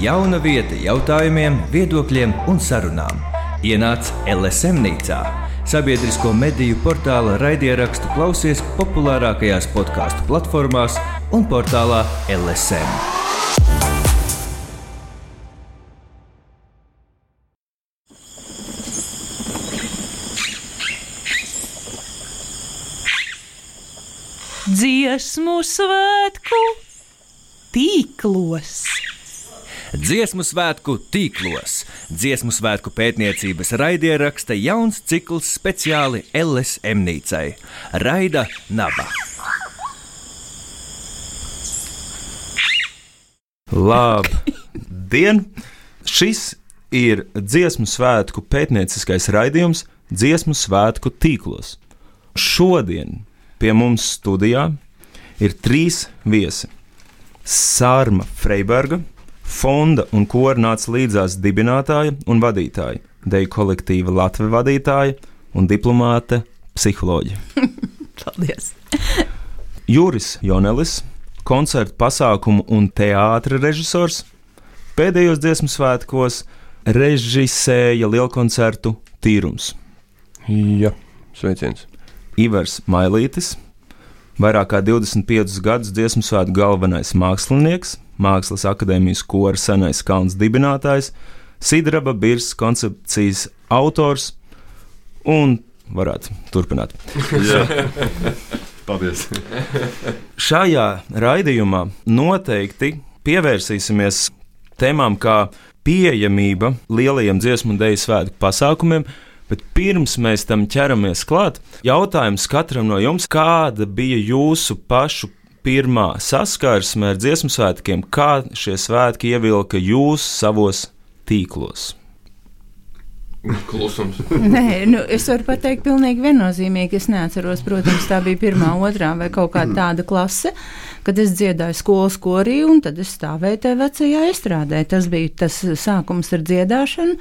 Jauna vieta jautājumiem, viedokļiem un sarunām. Ienāc LSM nīcā, sabiedrisko mediju portāla raidierakstu klausies populārākajās podkāstu platformās un portālā LSM. Dziesmu svētku tīklos. Dziesmu svētku tīklos. Dziesmu svētku pētniecības raidieraksta jauns cikls speciāli LSM nīcai - Raida Naba. Labdien! Šis ir dziesmu svētku pētnieciskais raidījums Dziesmu svētku tīklos. Šodien pie mums studijā ir trīs viesi. Sārma Freiberga, fonda un kora nāca līdzās dibinātāja un vadītāja, deju kolektīva Latvijas vadītāja un diplomāte psiholoģija. Paldies! Juris Jonelis, koncertu pasākumu un teātris režisors, pēdējos dziesmu svētkos režisēja lielkoncertu Tīrums. Jā, sveiciens. Ivars Mailītis, vairāk kā 25 gadus dziesmu svētku galvenais mākslinieks, Mākslas akadēmijas kora senais kalns dibinātājs, Sidraba Birs koncepcijas autors un varētu turpināt. Paldies! Šajā raidījumā noteikti pievērsīsimies tēmām kā pieejamība lielajiem dziesmu un dēļu svētku pasākumiem, Bet pirms mēs tam ķeramies klāt, jautājums katram no jums, kāda bija jūsu pašu pirmā saskarsme ar dziesmu svētkiem, kā šie svētki ievilka jūs savos tīklos? Klusums. Nē, nu, es varu pateikt, pilnīgi viennozīmīgi. Es neatceros, protams, tā bija pirmā, otrā vai kaut kāda tāda klase, kad es dziedāju skolas korī, un tad es stāvēju tajā vecajā izstrādē. Tas bija tas sākums ar dziedāšanu.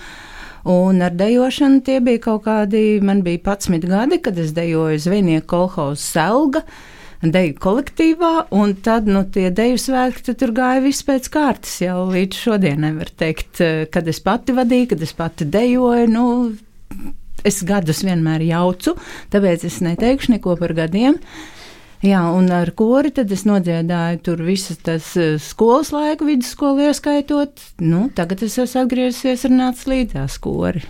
Un ar dejošanu tie bija kaut kādi, man bija 11 gadi, kad es dejoju Zvinieku kolhozu Selga. Deju kolektīvā, un tad nu, tie deju svētki tur gāja viss pēc kārtas. Jau līdz šodienai var teikt, kad es pati vadīju, kad es pati dejoju. Nu, es gadus vienmēr jaucu, tāpēc es neteikšu neko par gadiem. Jā, un ar kori tad es nodziedāju tur visas tas skolas laiku, vidusskolu ieskaitot. Nu, tagad es esmu atgriezies ar nāc līdzās kori.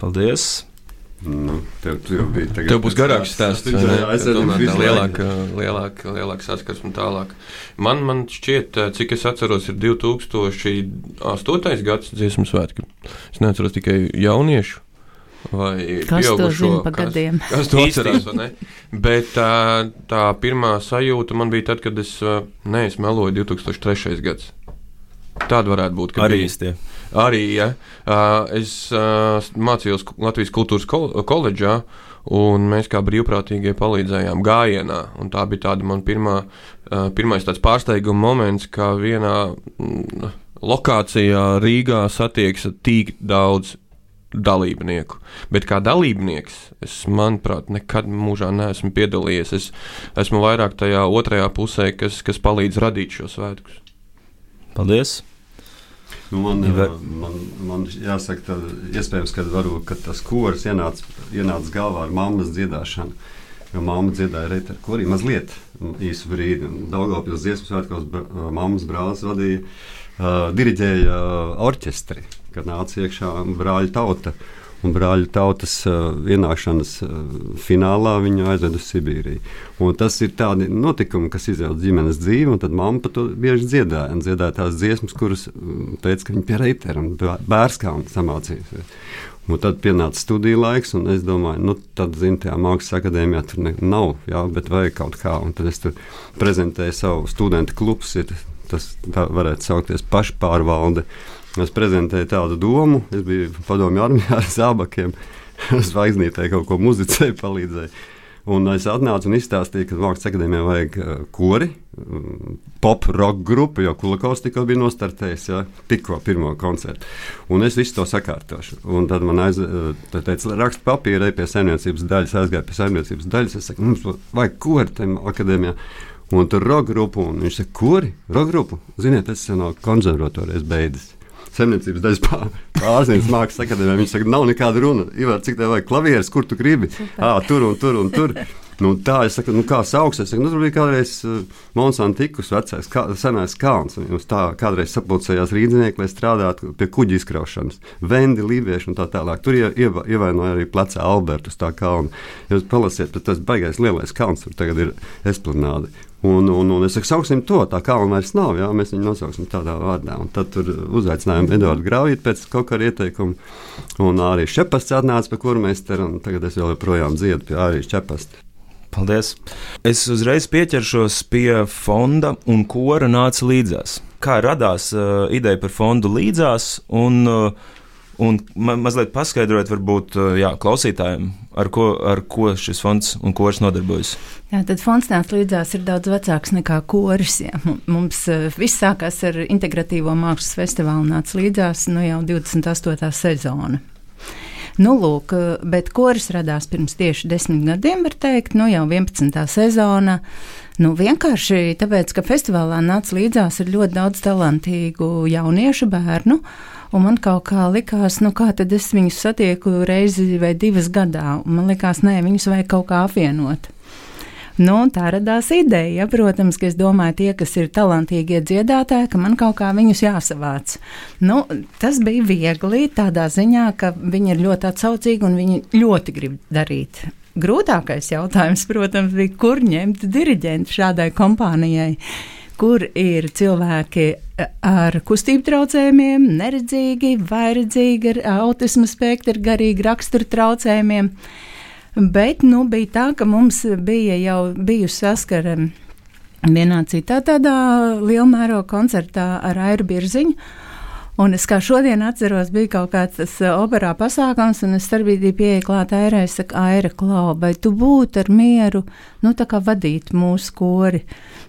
Paldies! Nu, tev, tev, tev būs garāks stāsts. Jā, es domāju, ka lielāka, lielāka, lielāka saskars un tālāk. Man, man šķiet, cik es atceros, ir 2008. gads dziesmu svētki. Es neatceros tikai jauniešu vai kas. To kas, kas to atcerās, vai ne? Bet tā, tā pirmā sajūta man bija tad, kad es, ne, es meloju 2003. gads. Tāda varētu būt. Arī īstie. Arī, ja. Es mācījos Latvijas kultūras koledžā, un mēs kā brīvprātīgie palīdzējām gājienā. Tā bija tāda man pirmā, pirmais pārsteiguma moments, kā vienā mm, lokācijā Rīgā satiekas tik daudz dalībnieku. Bet kā dalībnieks, es, manuprāt, nekad mūžā neesmu piedalījies. Es esmu vairāk tajā otrajā pusē, kas, kas palīdz radīt šo svētkus. Paldies! Nu, man, Iver... man, man jāsaka, ka iespējams, ka, varbūt, ka tas koris ienāca, ienāca galvā ar mammas dziedāšanu. Jo mamma dziedāja reizē, kurī mazliet īsu brīdi. Daugopils dziesmu svētkos mammas brālis vadīja, uh, diriģēja uh, orķestri kad nāca iekšā brāļa tauta. Un brāļa tautas uh, ienākšanas uh, finālā viņu aizveda uz Sibīriju. Un tas ir tāds notikums, kas izjauca ģimenes dzīvi, un tad mamma par to bieži dziedāja. Un dziedāja tās dziesmas, kuras teica, ka viņa pie reitera un bērskā un samācījusies. Un tad pienāca studiju laiks, un es domāju, nu, tad, zinot, tajā mākslas akadēmijā tur ne, nav, jā, bet vajag kaut kā. Un tad es tur prezentēju savu studentu klubu, tas varētu saukties pašpārvalde. Es prezentēju tādu domu, es biju padomju armijā ar zābakiem, zvaigznītē kaut ko muzicēju, palīdzēju. Un es atnācu un izstāstīju, ka Mākslas akadēmijā vajag uh, kori, um, pop rock grupu, jo Kulakovs tikko bija nostartējis, ja, tikko pirmo koncertu. Un es visu to sakārtošu. Un tad man aizteica, raksta papīra, ej pie saimniecības daļas, aizgāja pie saimniecības daļas. Es saku, mums vajag kori tajā akadēmijā. Un tur ir roka grupa, un viņš saka, kuri? Roka grupa. Ziniet, es no konservatorijas beidzis. Zemniecības daļas pārzīmes mākslas akadēmijā. Viņš saka, nav nekāda runa. Ivar, cik tev vajag klavieres, kur tu gribi? À, tur un tur un tur. Nu, tā es saku, nu, kā sauc. Es saku, nu, tur bija kādreiz uh, Monsantikus vecais, kā, senais kalns. Uz tā kādreiz sapulcējās rīznieki, lai strādātu pie kuģa izkraušanas. Vendi, lībieši un tā tālāk. Tur ieva, ievainoja arī plecā Albertus tā kalna. Jūs palasiet, tas baigais lielais kalns, tur tagad ir esplanāde. Un, un, un es saku, sauksim to tā, kā viņa vairs nav. Jā, mēs viņu nosauksim tādā vārdā. Un tad tur uzaicinājām Eduardu Graujītu pēc kaut kāda ieteikuma. Un arī Šepasts atnāca, pie kura mēs te tagad es joprojām dziedu pie arī Šepasta. Paldies! Es uzreiz pieķeršos pie fonda, un kora nāca līdzās. Kā radās uh, ideja par fondu līdzās? Un, uh, Un ma mazliet paskaidrot, varbūt jā, klausītājiem, ar ko, ar ko šis fonds un koris nodarbojas. Jā, tad fonds nāca līdzās ir daudz vecāks nekā koris. Jā. Mums viss sākās ar integratīvo mākslas festivālu, nāca līdzās nu, jau 28. sezona. Nu, lūk, bet koris radās pirms tieši desmit gadiem, var teikt, nu jau 11. sezona. Nu, vienkārši tāpēc, ka festivālā nāca līdzās ļoti daudz talantīgu jauniešu bērnu. Un man kaut kā likās, nu kā tad es viņus satieku reizi vai divas gadā. Man likās, nē, viņus vajag kaut kā apvienot. Nu, tā radās ideja. Ja, protams, ka es domāju, tie, kas ir talantīgie dziedātāji, ka man kaut kā viņus jāsavāc. Nu, tas bija viegli tādā ziņā, ka viņi ir ļoti atsaucīgi un viņi ļoti grib darīt. Grūtākais jautājums, protams, bija, kur ņemt diriģentu šādai kompānijai kur ir cilvēki e, ar kustību traucējumiem, neredzīgi, vairedzīgi, ar autismu spektru, garīgi rakstura traucējumiem. Bet nu, bija tā, ka mums bija jau bijusi saskara vienā citā tādā lielā mēroga koncertā ar Airu Birziņu. Un es kā šodien atceros, bija kaut kāds tas uh, operā pasākums, un es starpbrīdī pieeju klāt Airai, saku, Aira, klau, vai tu būtu ar mieru, nu, tā kā vadīt mūsu kori.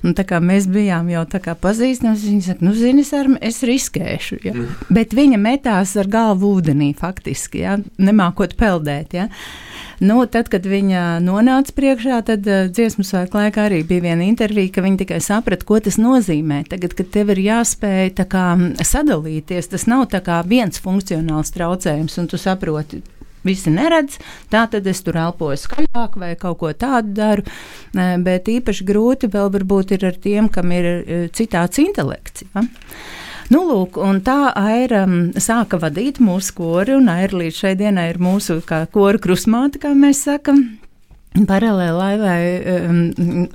Un tā kā mēs bijām jau tā kā pazīstami, viņa saka, nu, zini, ar, es riskēšu, ja? Mm. bet viņa metās ar galvu ūdenī faktiski, ja? nemākot peldēt, ja? Nu, tad, kad viņa nonāca priekšā, tad uh, dziesmu svētku laikā arī bija viena intervija, ka viņa tikai saprata, ko tas nozīmē. Tagad, kad tev ir jāspēj kā, sadalīties, tas nav viens funkcionāls traucējums, un tu saproti, visi neredz, tā tad es tur elpoju skaļāk vai kaut ko tādu daru. Bet īpaši grūti vēl varbūt ir ar tiem, kam ir uh, citāds intelekts. Ja? Nu, lūk, un tā Aira um, sāka vadīt mūsu kori, un Aira līdz šai dienai ir mūsu kora krusmāte, kā mēs sakam. Paralēli laivai um,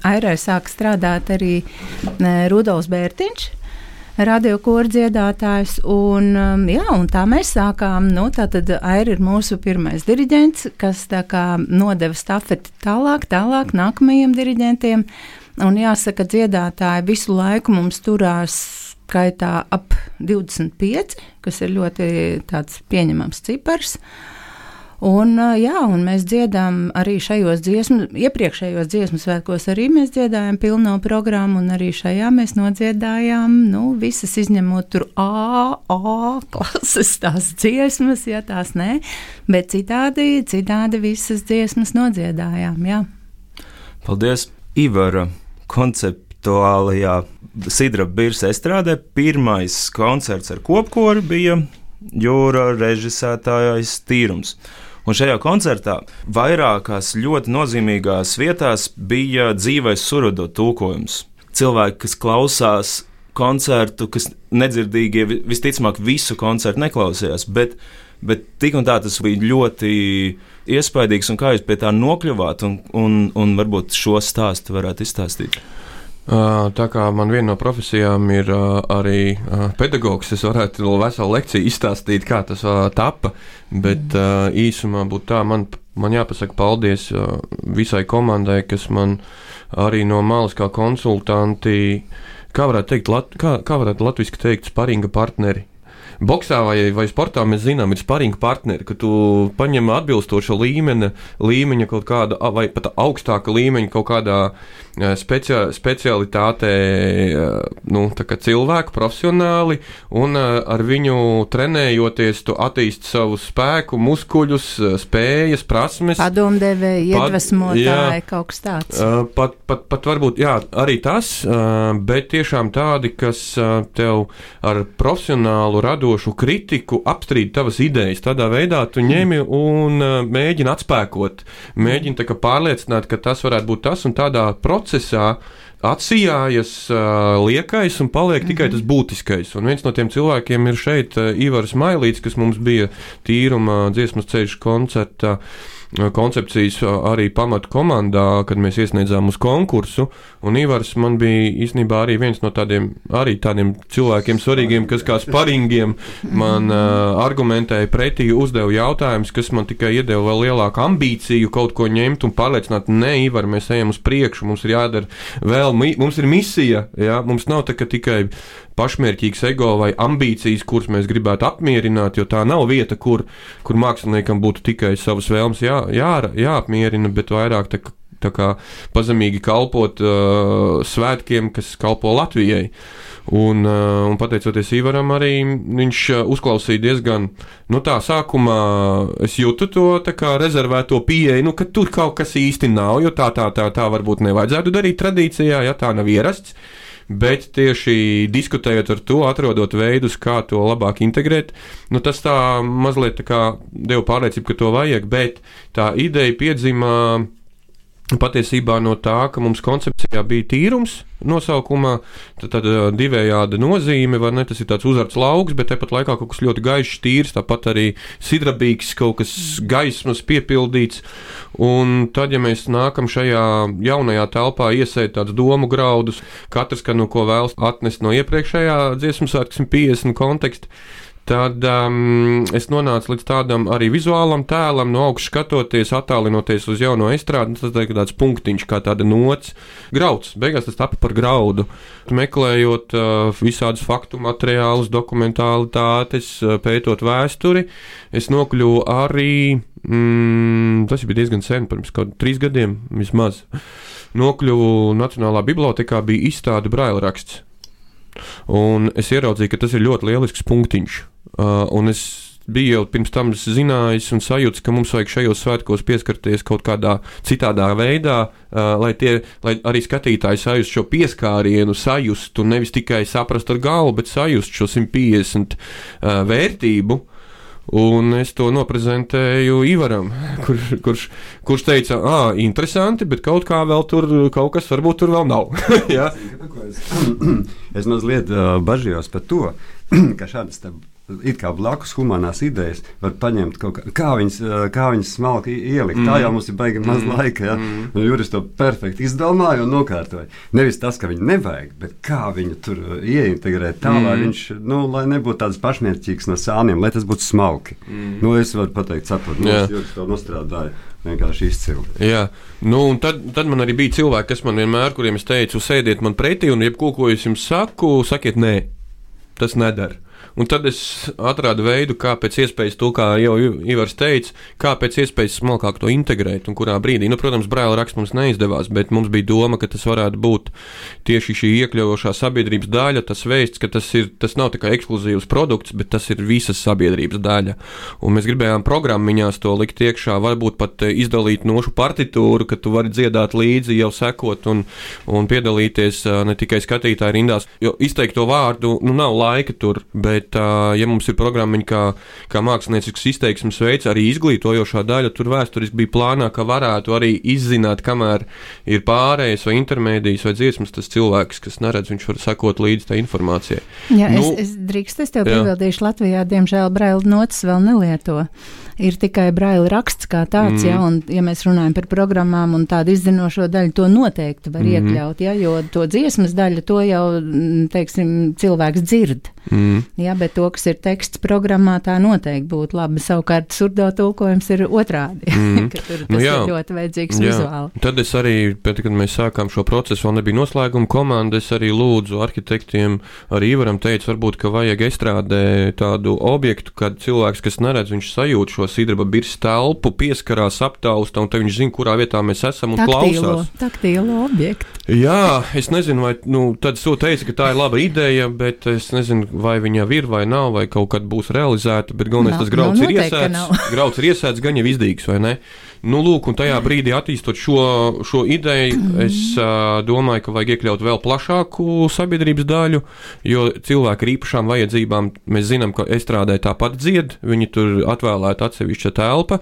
Airai sāk strādāt arī uh, Rudolfs Bērtiņš radiokoru dziedātājs. Un, jā, un tā mēs sākām. Nu, tā tad Aira ir mūsu pirmais diriģents, kas nodeva stafeti tālāk, tālāk nākamajiem diriģentiem. Un jāsaka, dziedātāji visu laiku mums turās skaitā ap 25, kas ir ļoti pieņemams cipars. Un, jā, un mēs dziedām arī šajos dziesmu, iepriekšējos dziesmu svētkos, arī mēs dziedājām pilno programmu, un arī šajā mēs nodziedājām, nu, visas izņemot tur A, A klases tās dziesmas, ja tās nē, bet citādi, citādi visas dziesmas nodziedājām, jā. Paldies, Ivara, konceptuālajā Sidra Birsa estrādē pirmais koncerts ar kopkoru bija jūra režisētājais Tīrums. Un šajā koncertā vairākās ļoti nozīmīgās vietās bija dzīvais surudo tulkojums. Cilvēki, kas klausās koncertu, kas nedzirdīgie visticamāk visu koncertu neklausījās, bet, bet tik un tā tas bija ļoti iespaidīgs. Kā jūs pie tā nokļuvāt un, un, un varbūt šo stāstu varētu izstāstīt? Tā kā man viena no profesijām ir arī pedagogs, es varētu veselu lekciju izstāstīt, kā tas tapa. Bet īsumā būtu tā, man, man jāpasaka paldies visai komandai, kas man arī no malas kā konsultanti, kā varētu teikt, lat, kā, kā varētu latviski teikt, sparinga partneri. Boxā vai, vai sportā mēs zinām, ir sparinga partneri, ka tu paņem atbilstošu līmeni, līmeņa kaut kāda, vai pat augstāka līmeņa kaut kādā specia, specialitātē, nu, cilvēku profesionāli, un ar viņu trenējoties, tu attīsti savu spēku, muskuļus, spējas, prasmes. Padomdevēji, iedvesmotāji, kaut kas tāds. Pat, pat, pat varbūt, jā, arī tas, bet tiešām tādi, kas tev ar profesionālu, radošu kritiku apstrīd tavas idejas. Tādā veidā tu ņemi un mēģini atspēkot, mēģini pārliecināt, ka tas varētu būt tas un tādā procesā atsijājas uh, liekais un paliek mm -hmm. tikai tas būtiskais. Un viens no tiem cilvēkiem ir šeit uh, Ivars Mailīts, kas mums bija tīruma dziesmas ceļš koncerta. Uh, koncepcijas arī pamatu komandā, kad mēs iesniedzām uz konkursu. Un Ivars man bija īstenībā arī viens no tādiem, tādiem cilvēkiem svarīgiem, kas kā sparingiem man uh, argumentēja pretī, uzdeva jautājumus, kas man tikai iedeva vēl lielāku ambīciju kaut ko ņemt un pārliecināt, nē, Ivar, mēs ejam uz priekšu, mums ir jādara vēl, mums ir misija, jā, mums nav tā, tikai pašmērķīgs ego vai ambīcijas, kuras mēs gribētu apmierināt, jo tā nav vieta, kur, kur māksliniekam būtu tikai savas vēlmes jā, jā, jāapmierina, bet vairāk tā, tā kā pazemīgi kalpot uh, svētkiem, kas kalpo Latvijai. Un, uh, un pateicoties Ivaram, arī viņš uh, uzklausīja diezgan, nu tā sākumā es jūtu to kā rezervēto pieeju, nu, ka tur kaut kas īsti nav, jo tā, tā, tā, tā varbūt nevajadzētu darīt tradīcijā, ja tā nav ierasts bet tieši diskutējot ar to, atrodot veidus, kā to labāk integrēt, nu, tas tā mazliet tā kā deva pārliecību, ka to vajag, bet tā ideja piedzima patiesībā no tā, ka mums koncepcijā bija tīrums nosaukumā, tad, tad divējāda nozīme, vai ne? Tas ir tāds uzarts lauks, bet tepat laikā kaut kas ļoti gaišs, tīrs, tāpat arī sidrabīgs, kaut kas gaismas piepildīts. Un tad, ja mēs nākam šajā jaunajā telpā, iesēt tādus domu graudus, katrs, ka no ko vēlas atnest no iepriekšējā dziesmu svētku 150 konteksta Tad um, es nonācu līdz tādam arī vizuālam tēlam, no augšas skatoties, attālinoties uz jauno estrādi. Tas ir tāds punktiņš, kā tāda nots, grauds. Beigās tas tapa par graudu. Meklējot uh, visādus faktu materiālus, dokumentālitātes, uh, pētot vēsturi, es nokļuvu arī. Mm, tas bija diezgan sen, pirms kaut trīs gadiem vismaz. Nokļuvu Nacionālā bibliotekā, bija izstāde braila raksts. Un es ieraudzīju, ka tas ir ļoti lielisks punktiņš. Uh, un es biju jau pirms tam zinājis un sajūts, ka mums vajag šajos svētkos pieskarties kaut kādā citādā veidā, uh, lai, tie, lai arī skatītāji sajust šo pieskārienu, sajustu nevis tikai saprast ar galvu, bet sajust šo 150 uh, vērtību. Un es to noprezentēju Ivaram, kur, kurš, kurš teica, ah, interesanti, bet kaut kā vēl tur, kaut kas varbūt tur vēl nav. es mazliet uh, bažījos par to, ka šādas it kā blakus humanās idejas var paņemt kaut kā, kā viņas, kā viņas smalki ielikt. Mm. Tā jau mums ir baigi maz mm. laika. Ja? Mm. Un Juris to perfekti izdomāja un nokārtoja. Nevis tas, ka viņu nevajag, bet kā viņu tur ieintegrēt tā, mm. lai viņš nu, lai nebūtu tāds pašmērķīgs no sāniem, lai tas būtu smalki. Mm. Nu, es varu pateikt, saprotu, yeah. Juris to nostrādāja vienkārši izcili. Jā, nu, un tad, tad man arī bija cilvēki, kas man vienmēr, kuriem es teicu, sēdiet man pretī, un jebko, ko es jums saku, sakiet, nē, tas nedara. Un tad es atradu veidu, kā pēc iespējas to, kā jau Ivars teica, kā pēc iespējas smalkāk to integrēt un kurā brīdī. Nu, protams, brāļa raksts mums neizdevās, bet mums bija doma, ka tas varētu būt tieši šī iekļaujošā sabiedrības daļa, tas veids, ka tas, ir, tas nav tikai ekskluzīvs produkts, bet tas ir visas sabiedrības daļa. Un mēs gribējām programmiņās to likt iekšā, varbūt pat eh, izdalīt nošu partitūru, ka tu vari dziedāt līdzi, jau sekot un, un piedalīties eh, ne tikai skatītāju rindās, jo izteikt to vārdu, nu nav laika tur, bet Bet, ja mums ir programma kā, kā māksliniecisks izteiksmes veids, arī izglītojošā daļa, tur vēsturiski bija plānā, ka varētu arī izzināt, kamēr ir pārējais vai intermēdijas vai dziesmas, tas cilvēks, kas neredz, viņš var sekot līdzi tai informācijai. Jā, nu, es, es drīkstu, es tev piebildīšu, Latvijā, diemžēl, braila notis vēl nelieto ir tikai braila raksts kā tāds, mm. ja, un, ja mēs runājam par programmām un tādu izzinošo daļu, to noteikti var mm. iekļaut, ja, jo to dziesmas daļu, to jau, teiksim, cilvēks dzird. Mm. Jā, bet to, kas ir teksts programmā, tā noteikti būtu labi. Savukārt, surdo tulkojums ir otrādi. Mm. tur tas nu, jā, ir ļoti vajadzīgs jā. vizuāli. Tad es arī, pēc, kad mēs sākām šo procesu, vēl nebija noslēguma komanda, es arī lūdzu arhitektiem, arī Ivaram teicu, varbūt, ka vajag estrādē tādu objektu, kad cilvēks, kas neredz, viņš sajūt šo sidraba birs telpu, pieskarās aptausta, un te viņš zina, kurā vietā mēs esam un taktīlo, klausās. Taktīlo objektu. Jā, es nezinu, vai nu, tad es teicu, ka tā ir laba ideja, bet es nezinu, vai viņa ir vai nav, vai kaut kad būs realizēta. Bet galvenais, tas grauds ir iesēts. grauds ir iesēts, gan jau izdīgs, vai ne? Nu, lūk, un tajā brīdī attīstot šo, šo ideju, es uh, domāju, ka vajag iekļaut vēl plašāku sabiedrības daļu, jo cilvēki ar īpašām vajadzībām, mēs zinām, ka estrādē tāpat dzied, viņi tur atvēlēta atsevišķa telpa,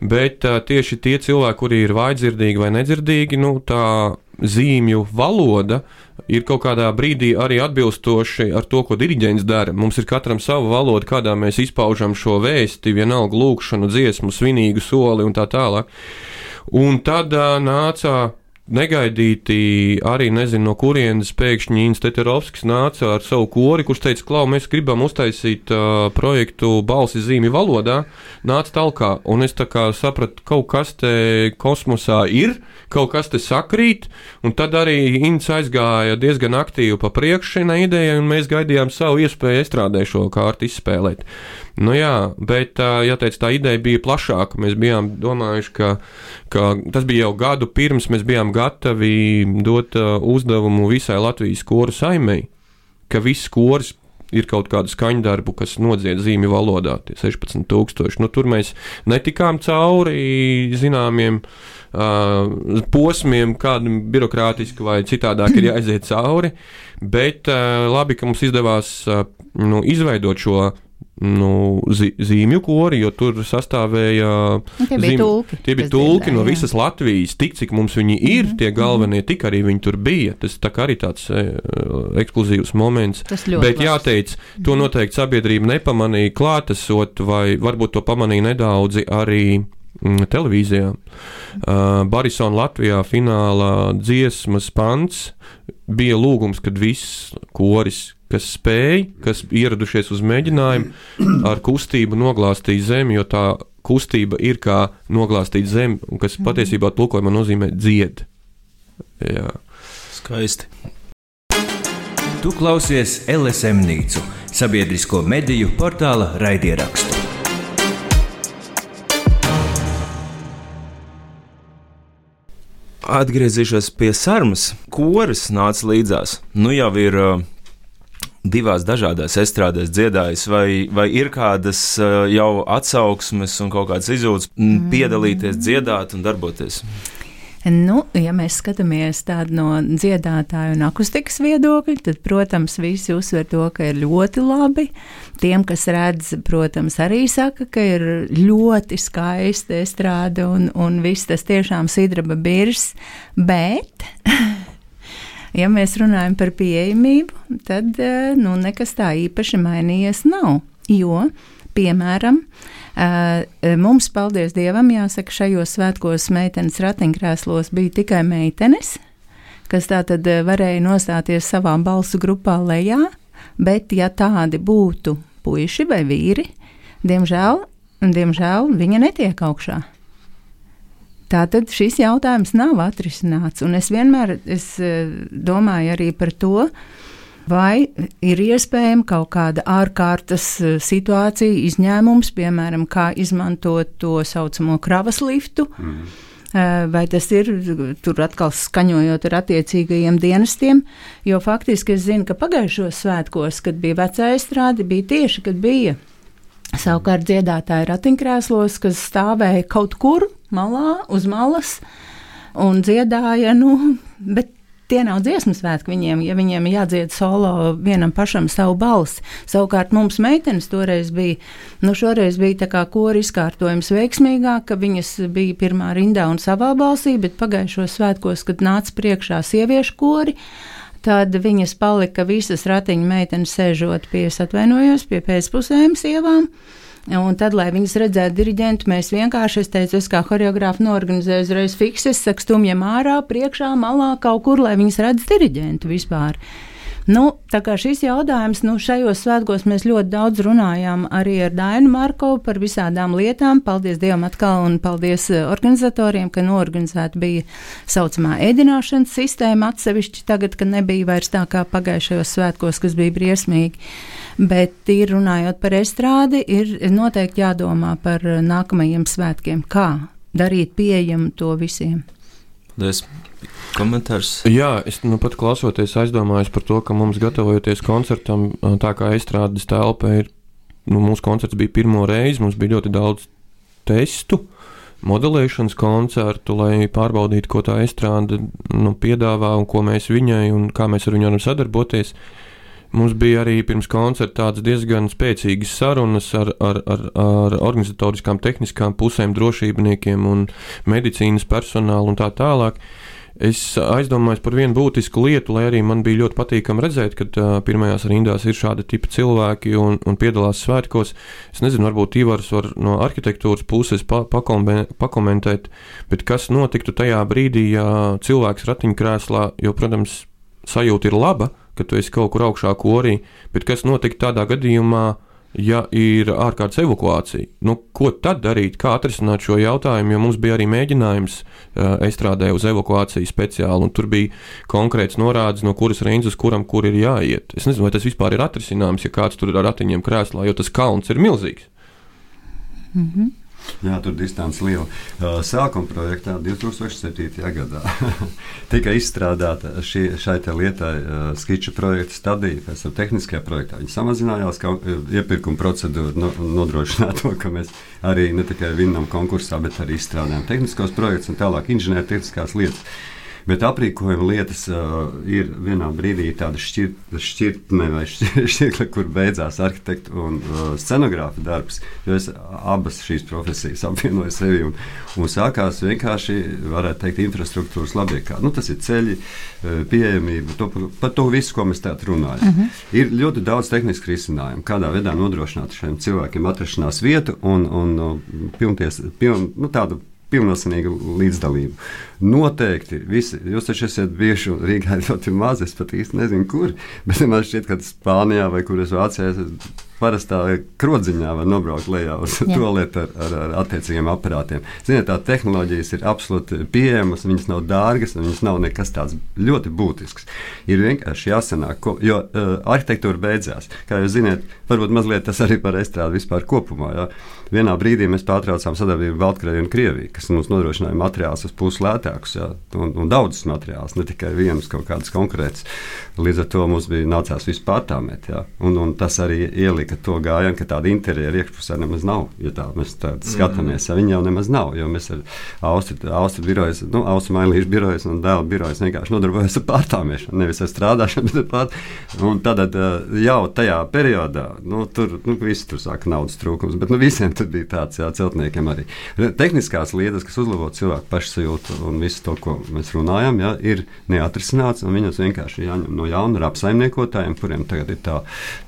bet uh, tieši tie cilvēki, kuri ir vājdzirdīgi vai nedzirdīgi, nu, tā zīmju valoda ir kaut kādā brīdī arī atbilstoši ar to, ko diriģents dara. Mums ir katram sava valoda, kādā mēs izpaužam šo vēsti, vienalga lūkšanu, dziesmu, svinīgu soli un tā tālāk. Un tad uh, nāca negaidīti arī nezinu, no kurienes pēkšņi Insteterovskis nāca ar savu kori, kurš teica, klau, mēs gribam uztaisīt uh, projektu balsi zīmi valodā, nāca talkā, un es tā kā sapratu, kaut kas te kosmosā ir, kaut kas te sakrīt, un tad arī Inns aizgāja diezgan aktīvi pa priekšu šai idejai, un mēs gaidījām savu iespēju estrādē šo kārtu izspēlēt. Nu jā, bet jāteic, tā ideja bija plašāka. Mēs bijām domājuši, ka, ka tas bija jau gadu pirms mēs bijām gatavi dot uzdevumu visai Latvijas koru saimei, ka viss kors ir kaut kāda skaņdarbu, kas nodzied zīmju valodā, tie 16,000. Nu, tur mēs netikām cauri zināmiem uh, posmiem, kādam birokrātiski vai citādāk ir jāiziet cauri, bet uh, labi, ka mums izdevās uh, nu, izveidot šo nu, zi, zīmju kori, jo tur sastāvēja nu, tie bija tulki. Tie bija tulki dzirdēja, no visas jā. Latvijas. Tik cik mums viņi ir, mm, tie galvenie, mm. tik arī viņi tur bija. Tas tā arī tāds e, ekskluzīvs moments. Bet labs. jāteic, to mhm. noteikti sabiedrība nepamanīja klātesot, vai varbūt to pamanīja nedaudzi arī mm, televīzijā. Uh, Barisona Latvijā finālā dziesmas pants bija lūgums, kad viss koris kas spēj, kas ieradušies uz mēģinājumu, ar kustību noglāstīt zemi, jo tā kustība ir kā noglāstīt zemi, un kas mhm. patiesībā tulkojumā nozīmē dzied. Jā. Skaisti. Tu klausies LSM Nīcu, sabiedrisko mediju portāla raidierakstu. Atgriezīšos pie sarmas. Koris nāca līdzās. Nu jau ir uh, divās dažādās estrādēs dziedājis, vai, vai ir kādas uh, jau atsauksmes un kaut kādas izjūtas mm. piedalīties, dziedāt un darboties? Nu, ja mēs skatāmies tādu no dziedātāju un akustikas viedokļa, tad, protams, visi uzsver to, ka ir ļoti labi. Tiem, kas redz, protams, arī saka, ka ir ļoti skaista estrāde un, un viss tas tiešām sidraba birs, bet Ja mēs runājam par pieejamību, tad eh, nu, nekas tā īpaši mainījies nav. Jo, piemēram, eh, mums, paldies Dievam, jāsaka, šajos svētkos meitenes ratiņkrēslos bija tikai meitenes, kas tā tad eh, varēja nostāties savā balsu grupā lejā, bet ja tādi būtu puiši vai vīri, diemžēl, diemžēl viņa netiek augšā. Tātad šis jautājums nav atrisināts, un es vienmēr es eh, domāju arī par to, vai ir iespējama kaut kāda ārkārtas eh, situācija, izņēmums, piemēram, kā izmantot to saucamo kravas liftu. Mm. Vai tas ir tur atkal skaņojot ar attiecīgajiem dienestiem? Jo faktiski es zinu, ka pagājušos svētkos, kad bija vecā izstrāde, bija tieši, kad bija Savukārt dziedātāji ratiņkrēslos, kas stāvēja kaut kur malā, uz malas un dziedāja, nu, bet tie nav dziesmu svētki viņiem, ja viņiem jādzied solo vienam pašam savu balsi. Savukārt mums meitenes toreiz bija, nu šoreiz bija tā kā kori izkārtojums veiksmīgāk, ka viņas bija pirmā rindā un savā balsī, bet pagājušos svētkos, kad nāca priekšā sieviešu kori, Tad viņas palika visas ratiņu meitenes sēžot pie, atvainojos, pie pēcpusējiem sievām. Un tad, lai viņas redzētu diriģentu, mēs vienkārši, es teicu, es kā choreogrāfa norganizēju uzreiz fikses, saku, stumjam ārā, priekšā, malā, kaut kur, lai viņas redz diriģentu vispār. Nu, tā kā šis jautājums, nu, šajos svētkos mēs ļoti daudz runājām arī ar Dainu Markovu par visādām lietām. Paldies Dievam atkal un paldies eh, organizatoriem, ka norganizēta bija saucamā ēdināšanas sistēma atsevišķi tagad, kad nebija vairs tā kā pagājušajos svētkos, kas bija briesmīgi. Bet ir runājot par estrādi, ir noteikti jādomā par nākamajiem svētkiem, kā darīt pieejamu to visiem. Paldies! Komentārs. Jā, es nu pat klausoties, aizdomājos par to, ka mums gatavojoties koncertam, tā kā izstrādes telpa ir, nu, mūsu koncerts bija pirmo reizi, mums bija ļoti daudz testu, modelēšanas koncertu, lai pārbaudītu, ko tā izstrāde nu, piedāvā un ko mēs viņai un kā mēs ar viņu varam sadarboties. Mums bija arī pirms koncerta tādas diezgan spēcīgas sarunas ar, ar, ar, ar organizatoriskām, tehniskām pusēm, drošībniekiem un medicīnas personālu un tā tālāk. Uh, Es aizdomājos par vienu būtisku lietu, lai arī man bija ļoti patīkami redzēt, ka uh, pirmajās rindās ir šādi tipi cilvēki un, un piedalās svētkos. Es nezinu, varbūt Ivars var no arhitektūras puses pa, pakombe, pakomentēt, bet kas notiktu tajā brīdī, ja cilvēks ratiņkrēslā, jo, protams, sajūta ir laba, ka tu esi kaut kur augšā korī, bet kas notiktu tādā gadījumā, ja ir ārkārtas evakuācija. Nu, ko tad darīt, kā atrisināt šo jautājumu? Jo mums bija arī mēģinājums uh, estrādē uz evakuāciju speciāli, un tur bija konkrēts norādes, no kuras rindas uz kuram kur ir jāiet. Es nezinu, vai tas vispār ir atrisināms, ja kāds tur ir ar ratiņiem krēslā, jo tas kalns ir milzīgs. Mm -hmm. Jā, tur distance liela. Uh, sākuma projektā 2007. gadā tika izstrādāta šī, šai lietai uh, skiča projekta stadija, pēc tam tehniskajā projektā. Viņi samazinājās, uh, iepirkuma procedūra no, nodrošināja to, ka mēs arī ne tikai vinnam konkursā, bet arī izstrādājam tehniskos projektus un tālāk inženiertehniskās lietas. Bet aprīkojuma lietas uh, ir vienā brīdī tāda šķirt, šķirtne vai šķirkle, kur beidzās arhitekta un uh, scenogrāfa darbs. Jo es abas šīs profesijas apvienoju sevi un, un sākās vienkārši, varētu teikt, infrastruktūras labiekā. Nu, tas ir ceļi, pieejamība, to, par to visu, ko mēs tādā runājam. Uh mhm. -huh. Ir ļoti daudz tehnisku risinājumu, kādā veidā nodrošināt šiem cilvēkiem atrašanās vietu un, un, un pilnties, piln, nu, tādu pilnvērtīgu līdzdalību. Noteikti, visi, jūs taču esat bijuši Rīgā ļoti maz, es pat īsti nezinu, kur, bet man šķiet, ka Spānijā vai kur es Vācijā esmu parastā krodziņā var nobraukt lejā uz toaletu ar, ar, ar attiecīgiem aparātiem. Ziniet, tā tehnoloģijas ir absolūti pieejamas, viņas nav dārgas, viņas nav nekas tāds ļoti būtisks. Ir vienkārši jāsanāk, ko, jo uh, arhitektūra beidzās. Kā jūs zināt, varbūt mazliet tas arī par estrādi vispār kopumā. Jā. Vienā brīdī mēs pārtraucām sadarbību Baltkrieviju un Krieviju, kas mums nodrošināja materiālus uz pusi lētākus, jā, un, un daudzus materiālus, ne tikai vienus kaut kādus konkrētus. Līdz ar to mums bija nācās vispār pārtāmēt, jā, un, un tas arī ielika to gājienu, ka tāda interjera iekšpusē nemaz nav. Ja tā mēs tā skatāmies, ja viņi jau nemaz nav, jo mēs ar Austriju Austri birojas, nu, Austru Mailīšu birojas un dēlu birojas vienkārši nodarbojamies ar pārtāmēšanu, nevis ar strādāšanu, bet ar pārtāmēšanu. Tad jau tajā periodā, nu, tur nu, visi tur sāka naudas trūkums, bet nu, visiem tur bija tāds, jā, celtniekiem arī. Tehniskās lietas, kas uzlabo cilvēku pašsajūtu un visu to, ko mēs runājam, jā, ir neatrisināts, un viņas vienkārši jāņem no jauna ar apsaimniekotājiem, kuriem tagad ir tā,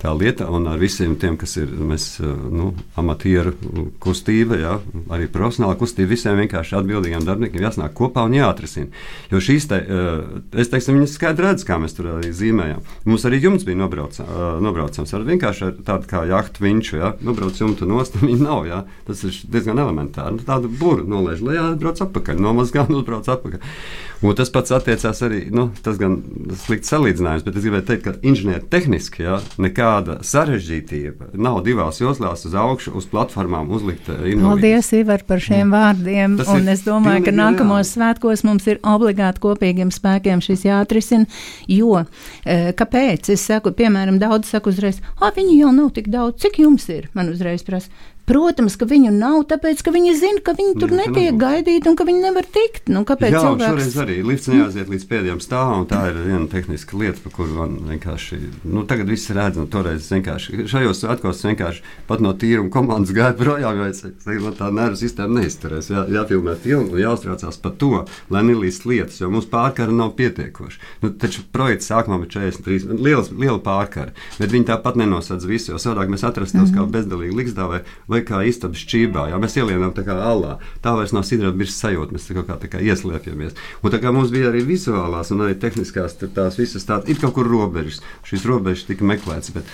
tā lieta, un ar visiem tiem, kas ir mēs, nu, amatieru kustība, jā, arī profesionāla kustība, visiem vienkārši atbildīgiem darbiniekiem jāsnāk kopā un jāatrisina. Jo šīs, te, es teiktu, viņas skaidri redz, kā mēs tur arī zīmējām. Mums arī jums bija nobraucams, nobraucams ar vienkārši ar tādu kā jahtu vinču, jā, nobrauc jumtu nost, un viņi nav, jā. Tas ir diezgan elementāri. Nu, tādu buru nolaiž lejā, brauc atpakaļ, nomazgā un uzbrauc atpakaļ. Un tas pats attiecās arī, nu, tas gan slikts salīdzinājums, bet es gribēju teikt, ka inženiertehniski, jā, nekāda sarežģītība nav divās joslās uz augšu, uz platformām uzlikt. Eh, Invalīdus. Paldies, Ivar, par šiem vārdiem. Tas un es domāju, ka nākamos svētkos mums ir obligāti kopīgiem spēkiem šis jāatrisina. Jo, eh, kāpēc? Es saku, piemēram, daudz saku uzreiz, ah, viņi jau nav tik daudz, cik jums ir? Man uzreiz prasa. Protams, ka viņu nav, tāpēc, ka viņi zina, ka viņi tur Jā, netiek gaidīti un ka viņi nevar tikt. Nu, kāpēc Jā, cilvēks... šoreiz arī lifts neaiziet līdz pēdējiem stāvam, un tā ir viena tehniska lieta, par kuru man vienkārši, nu, tagad viss redz, un toreiz vienkārši, šajos svētkos vienkārši pat no tīruma komandas gāja projām, jo es, no tā nervu sistēma neizturēs. Jā, jāfilmē filmu un jāuztraucās par to, lai nelīst lietas, jo mums pārkara nav pietiekoši. Nu, taču projekts sākumā bija 43, liels, liela pārkara, bet viņi tāpat nenosadz visu, jo savādāk mēs atrastos mm -hmm. kā bezdalīgi liksdā vai kā istabas čībā. Jā, mēs ielienām tā kā alā. Tā vairs nav sidraba virs sajūta, mēs tā kā, tā kā ieslēpjamies. Un tā kā mums bija arī vizuālās un arī tehniskās tās visas tādas, ir kaut kur robežas. Šīs robežas tika meklētas. Bet,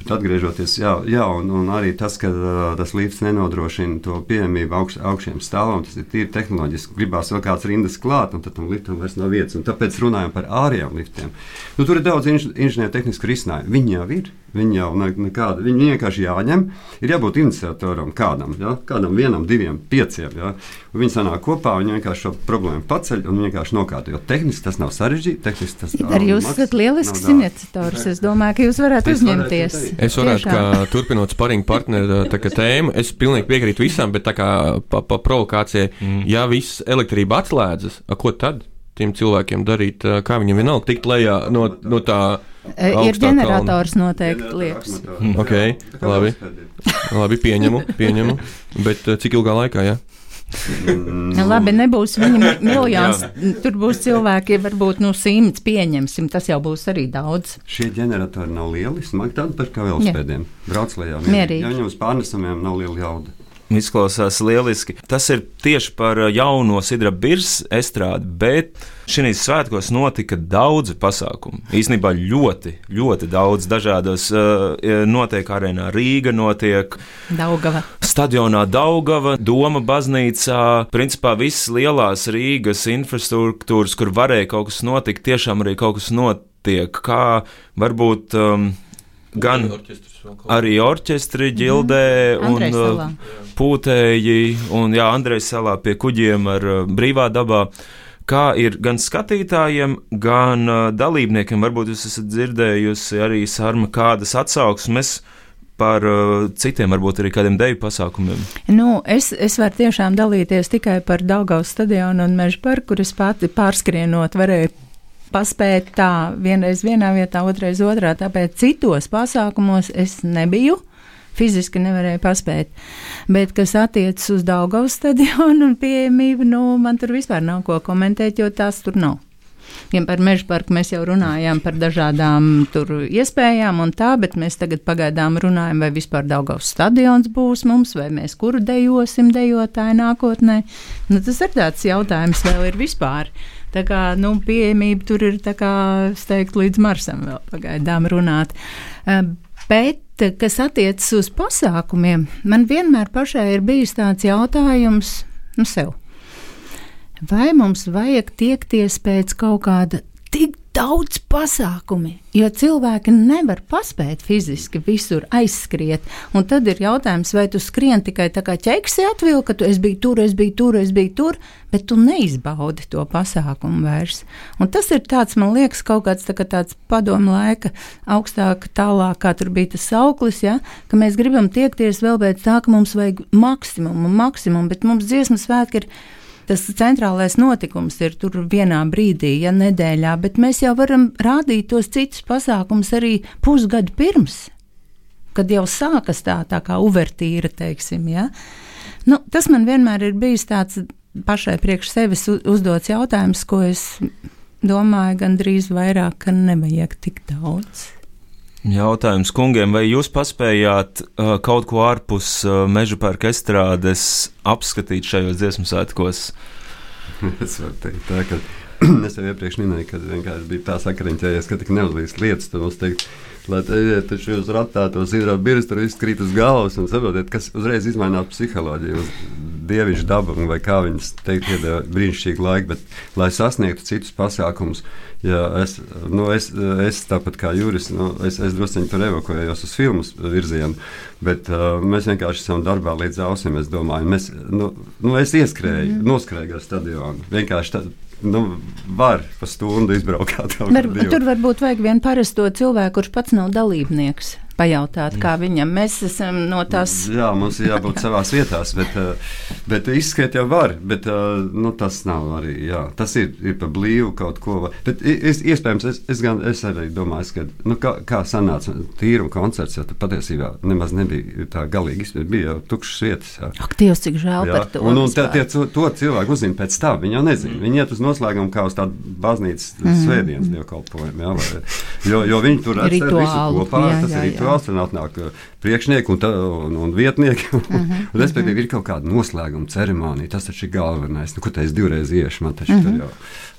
Bet atgriežoties, jā, jā un, un arī tas, ka uh, tas lifts nenodrošina to pieejamību augš, augšiem stāvam, tas ir tīri tehnoloģiski. Gribās vēl kāds rindas klāt, un tad tam liftam vairs nav vietas. Un tāpēc runājam par ārējiem liftiem. Nu, tur ir daudz inž, inženiertehnisku risinājumu. Viņi jau ir. Viņi jau ne, nekāda, viņi vienkārši jāņem. Ir jābūt iniciatoram kādam, ja? kādam vienam, diviem, pieciem. Ja? Un viņi sanāk kopā, viņi vienkārši šo problēmu paceļ un vienkārši nokārto. Jo tehniski tas nav sarežģīti. Tehniski tas ir. Arī jūs esat lielisks iniciators. Es domāju, ka jūs varētu es uzņemties. Varētu es varētu, kā turpinot sparingu partneru tēmu, es pilnīgi piekrītu visam, bet tā kā pa, pa provokācijai, mm. ja viss elektrība atslēdzas, ko tad? Tiem cilvēkiem darīt, kā viņiem vienalga tikt lejā no, no tā Ir ģenerators kalna. noteikti liekas. Mm, ok, labi. labi, pieņemu, pieņemu. Bet cik ilgā laikā? Ja? Mm. Labi, nebūs viņa miljons. Tur būs cilvēki, varbūt nu, simts pieņemsim. Tas jau būs arī daudz. Šie ģeneratori nav lieli, smagi tādi par kā velospēdiem. Brauc lejā. Mierīgi. Ja viņam uz pārnesamiem nav liela jauda. Izklausās lieliski. Tas ir tieši par jauno Sidra Birs estrādi, bet šīs svētkos notika daudzi pasākumi. Īsnībā ļoti, ļoti daudz dažādos notiek arēnā Rīga, notiek Daugava. Stadionā Daugava, Doma baznīcā. Principā visas lielās Rīgas infrastruktūras, kur varēja kaut kas notikt, tiešām arī kaut kas notiek. Kā varbūt um, gan. Orķestrs arī orķestri ģildē mm. un uh, pūtēji un jā, Andrejs salā pie kuģiem ar uh, brīvā dabā. Kā ir gan skatītājiem, gan uh, dalībniekiem, varbūt jūs esat dzirdējusi arī sarma kādas atsauksmes par uh, citiem, varbūt arī kādiem deju pasākumiem? Nu, es, es varu tiešām dalīties tikai par Daugaus stadionu un Meža parku, kur es pati pārskrienot varēju paspēt tā vienreiz vienā vietā, otrreiz otrā. Tāpēc citos pasākumos es nebiju. Fiziski nevarēju paspēt. Bet, kas attiecas uz Daugaus stadionu un pieejamību, nu, man tur vispār nav ko komentēt, jo tās tur nav. Gan par meža parku mēs jau runājām par dažādām iespējām, un tā, bet mēs tagad pagaidām runājam, vai vispār Daugaus stadions būs mums, vai mēs kuru dejosim dejotāju nākotnē. Nu, tas ir tāds jautājums, vēl ir vispār. Tā kā nu, pieejamība tur ir, kā, teiktu, līdz Marsam vēl pagaidām runāt. Bet, kas attiecas uz pasākumiem, man vienmēr pašai ir bijis tāds jautājums nu, sev. Vai mums vajag tiekties pēc kaut kāda tik daudz pasākumi, jo cilvēki nevar paspēt fiziski visur aizskriet. Un tad ir jautājums, vai tu skrien tikai tā kā ķeksi atvilka, ka tu es biju tur, es biju tur, es biju tur, bet tu neizbaudi to pasākumu vairs. Un tas ir tāds, man liekas, kaut kāds tā kā tāds padomu laika augstāk, tālāk, kā tur bija tas sauklis, ja, ka mēs gribam tiekties vēl pēc tā, ka mums vajag maksimumu, maksimumu, bet mums dziesmas svētki ir tas centrālais notikums ir tur vienā brīdī, ja nedēļā, bet mēs jau varam rādīt tos citus pasākumus arī pusgadu pirms, kad jau sākas tā, tā kā uvertīra, teiksim, ja. Nu, tas man vienmēr ir bijis tāds pašai priekš sevis uzdots jautājums, ko es domāju gandrīz vairāk, ka nevajag tik daudz. Jautājums kungiem, vai jūs paspējāt uh, kaut ko ārpus uh, meža parka estrādes apskatīt šajos dziesmu svētkos? es varu teikt, tā, ka es jau iepriekš minēju, ka vienkārši bija tā sakriņķējies, ka tik neuzlīst lietas. Tad mums teikt, lai ejiet taču uz ratā, to zīrā birs, tur viss krīt uz galvas un saprotiet, kas uzreiz izmainās psiholoģiju. Dievišķa daba, vai kā viņas teikt, iedeva brīnišķīgu laiku, bet, lai sasniegtu citus pasākumus, Jā, es, nu, es, es tāpat kā Juris, nu, es, es druskuļi tur evakuējos uz filmu virzienu, bet uh, mēs vienkārši esam darbā līdz ausīm. Es domāju, mēs, nu, nu, es ieskrēju, mm. noskrēju ar stadionu. Vienkārši tā, nu, var pa stundu izbraukt. Var, tur varbūt vajag vienu parasto cilvēku, kurš pats nav dalībnieks pajautāt, kā viņam mēs esam no tās. Jā, mums ir jābūt savā vietā, bet, eh, bet izskriet jau var. Bet, eh, nu, tas nav arī. Jā, tas ir, ir par blīvu kaut ko. Bet, es, iespējams, es, es, gan, es arī domāju, ka nu, kā, kā sanāca tīruma koncerts, jo patiesībā nemaz nebija tā galīgi. Bija jau tukšas vietas. Jā. Ak, Dievs, cik žēl jā. par to. Un, un tā, tie, to, cilvēku uzzina pēc tam. Viņi jau nezina. Viņi iet uz noslēgumu kā uz tādu baznīcas mm. svētdienas dievkalpojumu. Jo, jo viņi tur redz visu kopā. Jā, jā, jā. Valsts, un atnāk priekšnieki un, tā, un, un vietnieki. Un, uh -huh, un, respektīvi, uh -huh. ir kaut kāda noslēguma ceremonija. Tas taču ir galvenais. Nu, ko es divreiz iešu, man taču uh -huh. tur jau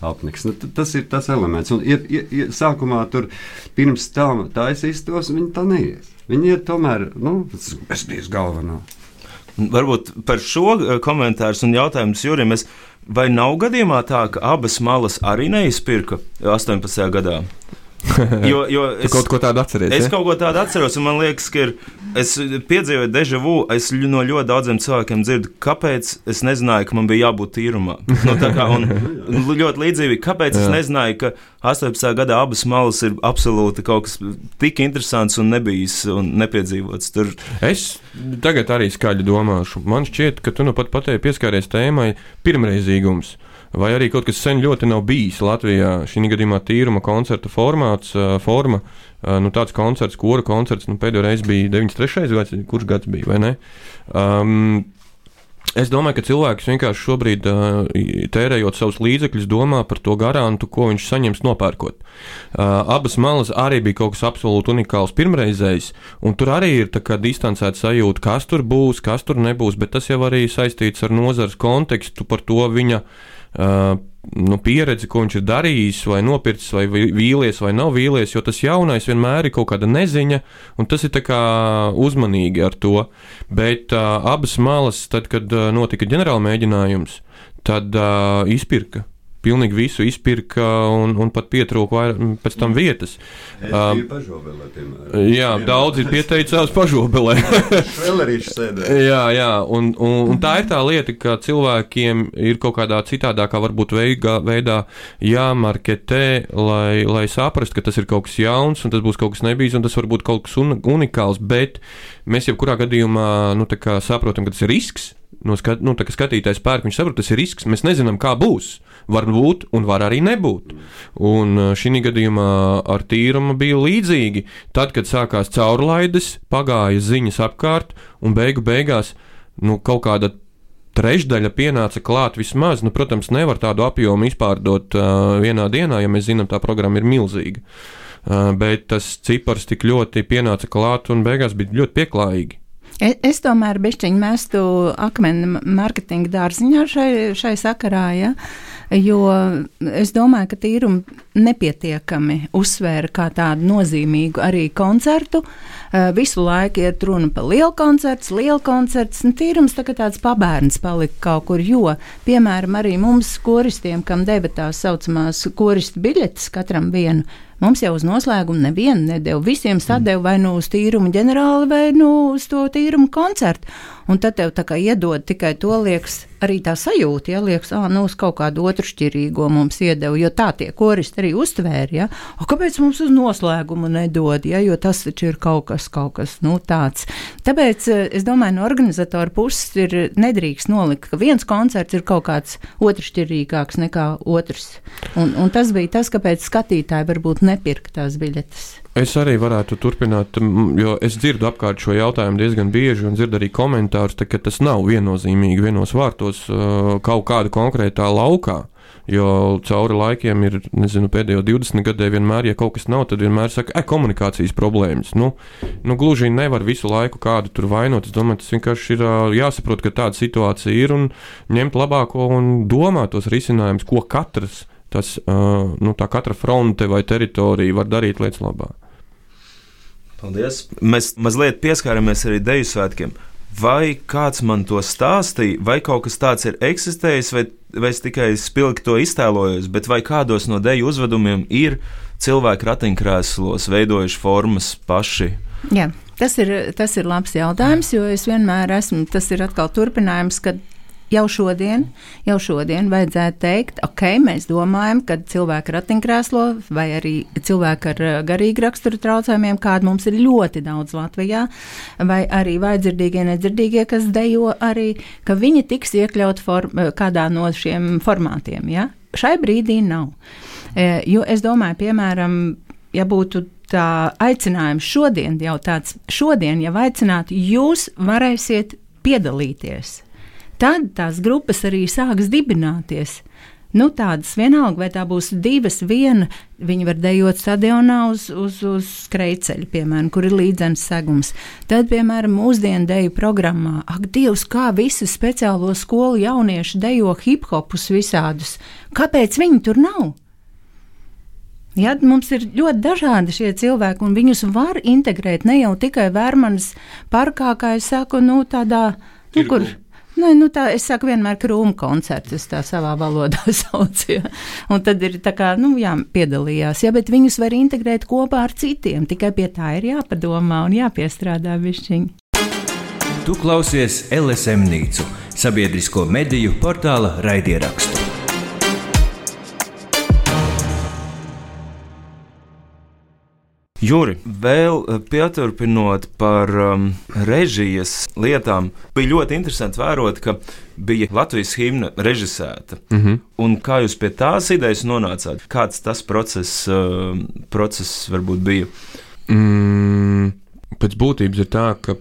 apniks. Nu, tas ir tas elements. Un, ja, ja, ja, sākumā tur pirms tam taisīs tos, viņi tā neies. Viņi ir tomēr, nu, es biju galvenā. Varbūt par šo eh, komentāru un jautājumu Jurim. Vai nav gadījumā tā, ka abas malas arī neizpirka 18. gadā? Jo, jo es kaut ko tādu atceros. Es ja? kaut ko tādu atceros, un man liekas, ka ir, es piedzīvoju deja vu. Es no ļoti daudziem cilvēkiem dzirdu, kāpēc es nezināju, ka man bija jābūt tīrumā. Nu, kā, un, ļoti līdzīgi, kāpēc es nezināju, ka 18. gadā abas malas ir absolūti kaut kas tik interesants un nebijis un nepiedzīvots. Tur. Es tagad arī skaļi domāšu. Man šķiet, ka tu nu pat patēji pieskāries tēmai pirmreizīgums vai arī kaut kas sen ļoti nav bijis Latvijā. Šī gadījumā tīruma koncerta formāts, forma, nu, tāds koncerts, kura koncerts nu, pēdējo reizi bija 93. gads, kurš gads bija, vai ne? Um, Es domāju, ka cilvēks vienkārši šobrīd, tērējot savus līdzekļus, domā par to garantu, ko viņš saņems nopērkot. Abas malas arī bija kaut kas absolūti unikāls pirmreizējs, un tur arī ir distancēta sajūta, kas tur būs, kas tur nebūs, bet tas jau arī saistīts ar nozares kontekstu par to viņa uh, nu, pieredzi, ko viņš ir darījis, vai nopircis, vai vīlies, vai nav vīlies, jo tas jaunais vienmēr ir kaut kāda neziņa, un tas ir uzmanīgi ar to. Bet uh, abas malas, tad, kad uh, notika ģenerāla mēģinājums, tad uh, izpirka pilnīgi visu izpirka un, un pat pietrūka vairāk pēc tam vietas. Um, jā, daudzi ir pieteicās pažobelē. jā, jā, un, un, un tā ir tā lieta, ka cilvēkiem ir kaut kādā citādākā varbūt veidā, veidā jāmarketē, lai, lai saprastu, ka tas ir kaut kas jauns un tas būs kaut kas nebijis un tas var būt kaut kas un, unikāls, bet mēs jebkurā gadījumā nu, saprotam, ka tas ir risks. No skat, nu, skatītājs pērk, viņš saprot, tas ir risks. Mēs nezinām, kā būs. Var būt, un var arī nebūt. Un uh, šī gadījumā ar tīrumu bija līdzīgi. Tad, kad sākās caurlaides, pagāja ziņas apkārt, un beigu beigās nu, kaut kāda trešdaļa pienāca klāt vismaz. Nu, protams, nevar tādu apjomu izpārdot uh, vienā dienā, ja mēs zinām, tā programma ir milzīga. Uh, bet tas cipars tik ļoti pienāca klāt un beigās bija ļoti pieklājīgi. Es, es tomēr bišķiņu mestu akmeni mārketinga dārziņā šai, šai sakarā, ja? jo es domāju, ka tīrumu nepietiekami uzsvēra kā tādu nozīmīgu arī koncertu. Visu laiku iet runa par lielu koncertu, lielu koncertu. Nu, tīrums tā tāds pabērns palika kaut kur, jo, piemēram, arī mums, koristiem, kam deva tās saucamās koristu biļetes, katram vienu, Mums jau uz noslēgumu nevienu nedēļu. Visiem sadeva vai nu uz tīrumu ģenerāli, vai nu uz to tīrumu koncertu. Un tad tev tā kā iedod tikai to liekas, arī tā sajūta, ja liekas, ah, nu uz kaut kādu otru šķirīgo mums iedeva, jo tā tie koristi arī uztvēra, ja, o, kāpēc mums uz noslēgumu nedod, ja, jo tas taču ir kaut kas, kaut kas, nu tāds. Tāpēc es domāju, no organizatora puses ir nedrīkst nolikt, ka viens koncerts ir kaut kāds otršķirīgāks nekā otrs. Un, un tas bija tas, kāpēc skatītāji varbūt nepirka tās biļetes. Es arī varētu turpināt, jo es dzirdu apkārt šo jautājumu diezgan bieži, un dzirdu arī komentārus, ka tas nav viennozīmīgi vienos vārtos kaut kāda konkrētā laukā. Jo cauri laikiem ir, nezinu, pēdējo 20 gadiem vienmēr, ja kaut kas nav, tad vienmēr saka, e, komunikācijas problēmas. Nu, nu, gluži nevar visu laiku kādu tur vainot. Es domāju, tas vienkārši ir jāsaprot, ka tāda situācija ir un ņemt labāko un domāt tos risinājumus, ko katrs tas, nu, tā katra fronte vai teritorija var darīt lietas labāk. Paldies! Mēs mazliet pieskārāmies arī Deju svētkiem. Vai kāds man to stāstīja, vai kaut kas tāds ir eksistējis, vai, vai es tikai spilgti to iztēlojos, bet vai kādos no deju uzvedumiem ir cilvēki ratiņkrēslos veidojuši formas paši? Jā. Tas ir, tas ir labs jautājums, jo es vienmēr esmu, tas ir atkal turpinājums, kad jau šodien, jau šodien vajadzētu teikt, ok, mēs domājam, ka cilvēki ratiņkrēslo vai arī cilvēki ar eh, garīgu raksturu traucējumiem, kāda mums ir ļoti daudz Latvijā, vai arī vaidzirdīgie, nedzirdīgie, kas dejo arī, ka viņi tiks iekļaut form, eh, kādā no šiem formātiem. Ja? Šai brīdī nav. E, jo es domāju, piemēram, ja būtu tā aicinājums šodien, jau tāds šodien, ja aicinātu, jūs varēsiet piedalīties tad tās grupas arī sāks dibināties. Nu, tādas vienalga, vai tā būs divas, viena. Viņi var dejot stadionā uz, uz, uz skrejceļa, piemēram, kur ir līdzenas segums. Tad, piemēram, mūsdienu deju programmā, ak, Dievs, kā visi speciālo skolu jaunieši dejo hip hopus visādus. Kāpēc viņi tur nav? Ja, mums ir ļoti dažādi šie cilvēki, un viņus var integrēt ne jau tikai Vērmanas parkā, kā es saku, nu, tādā, nu, kur. Nē, nu tā, es saku, vienmēr krūmu koncerts, tā savā valodā sauc. Ja. Un tad ir tā kā, nu, jā, piedalījās, ja, bet viņus var integrēt kopā ar citiem. Tikai pie tā ir jāpadomā un jāpiestrādā višķiņi. Tu klausies LSM Nīcu, sabiedrisko mediju portāla raidierakstu. Juri, vēl eh, pieturpinot par um, režijas lietām, bija ļoti interesanti vērot, ka bija Latvijas himna režisēta. Mm -hmm. Un kā jūs pie tās idejas nonācāt? Kāds tas process, uh, process varbūt bija? Mm, pēc būtības ir tā, ka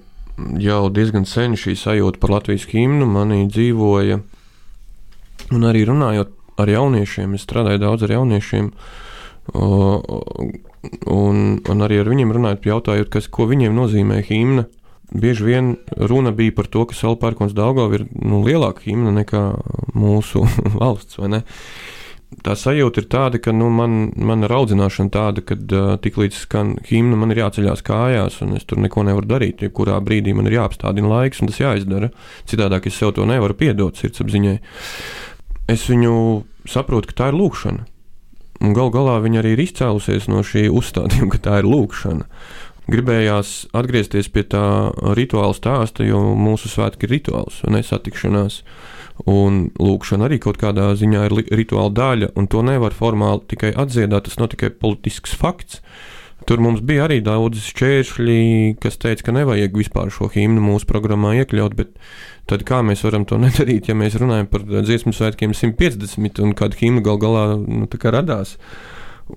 jau diezgan sen šī sajūta par Latvijas himnu manī dzīvoja. Un arī runājot ar jauniešiem, es strādāju daudz ar jauniešiem. Uh, Un, un arī ar viņiem runājot, jautājot, kas, ko viņiem nozīmē himna. Bieži vien runa bija par to, ka Salpērkons Daugava ir nu, lielāka himna nekā mūsu valsts, vai ne? Tā sajūta ir tāda, ka nu, man, mana audzināšana tāda, ka uh, tiklīdz skan himna, man ir jāceļās kājās, un es tur neko nevaru darīt. Jebkurā brīdī man ir jāapstādina laiks, un tas jāizdara. Citādāk es sev to nevaru piedot sirdsapziņai. Es viņu saprotu, ka tā ir lūkšana. Un gal galā viņa arī ir izcēlusies no šī uzstādījuma, ka tā ir lūkšana. Gribējās atgriezties pie tā rituāla stāsta, jo mūsu svētki ir rituāls un nesatikšanās. Un lūkšana arī kaut kādā ziņā ir rituāla daļa, un to nevar formāli tikai atdziedāt. Tas nav tikai politisks fakts. Tur mums bija arī daudz šķēršļi, kas teica, ka nevajag vispār šo himnu mūsu programmā iekļaut, bet tad kā mēs varam to nedarīt, ja mēs runājam par dziesmu svētkiem 150 un kāda himna gal galā nu, radās.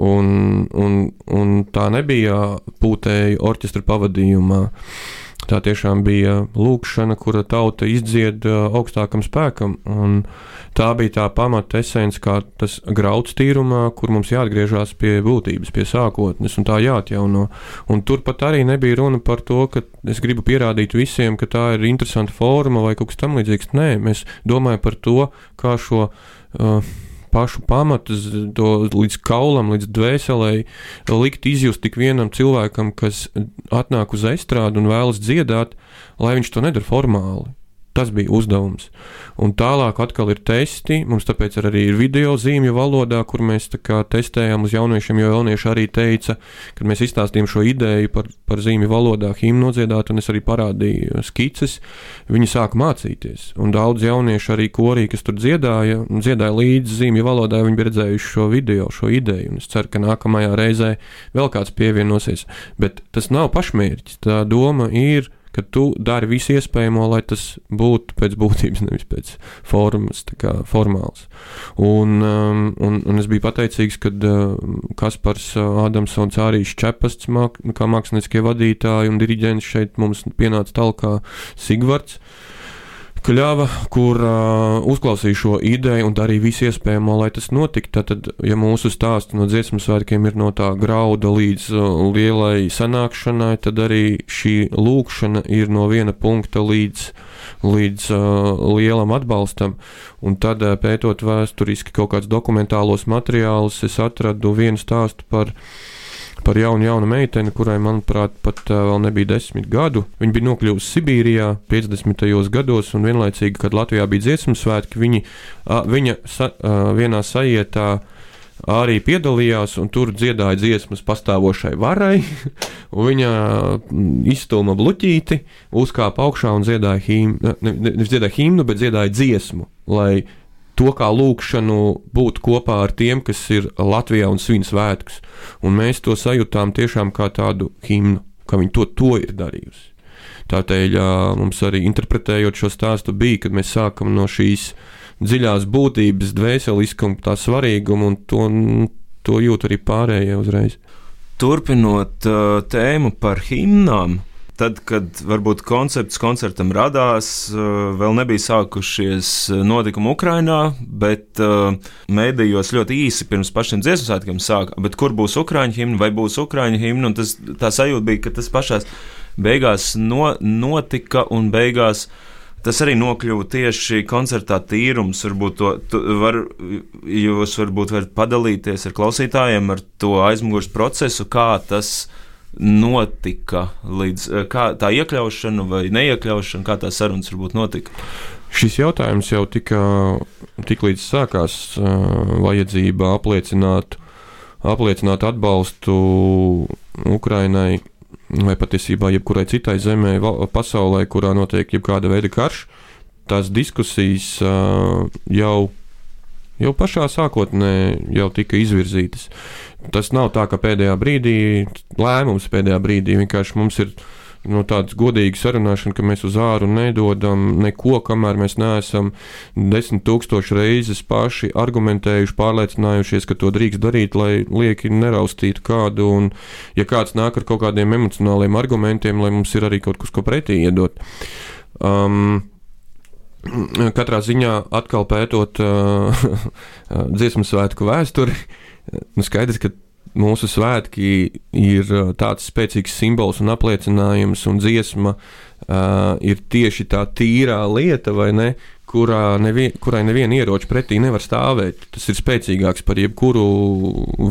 Un, un, un tā nebija pūtēji orķestra pavadījumā. Tā tiešām bija lūkšana, kura tauta izdzied augstākam spēkam. Un, uh, tā bija tā pamata esence, kā tas grauds tīrumā, kur mums jāatgriežas pie būtības, pie sākotnes un tā jāatjauno. Un turpat arī nebija runa par to, ka es gribu pierādīt visiem, ka tā ir interesanta forma vai kaut kas tamlīdzīgs. Nē, mēs domājam par to, kā šo. Uh, pašu pamatus, to līdz kaulam, līdz dvēselē, likt izjust tik vienam cilvēkam, kas atnāk uz estrādi un vēlas dziedāt, lai viņš to nedara formāli. Tas bija uzdevums. Un tālāk atkal ir testi. Mums tāpēc arī ir video zīmju valodā, kur mēs testējām uz jauniešiem, jo jaunieši arī teica, kad mēs izstāstījām šo ideju par, par zīmju valodā, himnu nodziedāt, un es arī parādīju skices, viņi sāka mācīties. Un daudz jauniešu arī korī, kas tur dziedāja, dziedāja līdzi zīmju valodā, viņi bija redzējuši šo video, šo ideju. Un es ceru, ka nākamajā reizē vēl kāds pievienosies. Bet tas nav pašmērķis. Tā doma ir ka tu dari visu iespējamo, lai tas būtu pēc būtības, nevis pēc formas, kā formāls. Un, um, un, un es biju pateicīgs, ka uh, Kaspars uh, Ādamsons arī Čepasts, māk, kā mākslinieckie vadītāji un diriģents šeit mums pienāca talkā Sigvards. Uh, kļava, kur uh, uzklausīju šo ideju un darīju visu iespējamo, lai tas notiktu. Tad, ja mūsu stāsts no dziesmu svētkiem ir no tā grauda līdz uh, lielai sanākšanai, tad arī šī lūkšana ir no viena punkta līdz, līdz uh, lielam atbalstam. Un tad, uh, pētot vēsturiski kaut kādus dokumentālos materiālus, es atradu vienu stāstu par viņa par jaunu, jaunu meiteni, kurai, manuprāt, pat uh, vēl nebija desmit gadu. Viņa bija nokļuvusi Sibīrijā 50. gados, un vienlaicīgi, kad Latvijā bija dziesmu svētki, viņi, uh, viņa sa, uh, vienā sajietā arī piedalījās un tur dziedāja dziesmas pastāvošai varai. viņa izstūma bluķīti, uzkāpa augšā un dziedāja himnu, ne, ne, nevis dziedāja himnu, bet dziedāja dziesmu, lai to kā lūkšanu būt kopā ar tiem, kas ir Latvijā un svin svētkus. Un mēs to sajūtām tiešām kā tādu himnu, ka viņi to, to ir darījusi. Tādēļ mums arī interpretējot šo stāstu bija, kad mēs sākam no šīs dziļās būtības, dvēseliskuma, tā svarīguma, un to, to jūt arī pārējie uzreiz. Turpinot uh, tēmu par himnām, tad, kad varbūt koncepts koncertam radās, vēl nebija sākušies notikumi Ukrajinā, bet mēdījos ļoti īsi pirms pašiem dziesmu svētkiem sāka, kur būs Ukrāņu himna vai būs Ukrāņu himna, tas, tā sajūta bija, ka tas pašās beigās no, notika un beigās tas arī nokļuva tieši koncertā tīrums. Varbūt to, var, jūs varbūt varat padalīties ar klausītājiem ar to aizmugures procesu, kā tas notika, līdz kā tā iekļaušana vai neiekļaušana, kā tā sarunas varbūt notika. Šis jautājums jau tika tik līdz sākās uh, vajadzība apliecināt, apliecināt atbalstu Ukrainai vai patiesībā jebkurai citai zemē pasaulē, kurā notiek jebkāda veida karš, tās diskusijas uh, jau, jau pašā sākotnē jau tika izvirzītas. Tas nav tā, ka pēdējā brīdī lēmums pēdējā brīdī vienkārši mums ir no tādas godīgas sarunāšanas, ka mēs uz āru nedodam neko, kamēr mēs neesam desmit tūkstoši reizes paši argumentējuši, pārliecinājušies, ka to drīkst darīt, lai lieki neraustītu kādu. Un, ja kāds nāk ar kaut kādiem emocionāliem argumentiem, lai mums ir arī kaut kas, ko pretī iedot. Um, Katrā ziņā atkal pētot uh, dziesmu svētku vēsturi, nu skaidrs, ka mūsu svētki ir uh, tāds spēcīgs simbols un apliecinājums, un dziesma uh, ir tieši tā tīrā lieta, vai ne? Kurā nevien, kurai neviena ieroča pretī nevar stāvēt. Tas ir spēcīgāks par jebkuru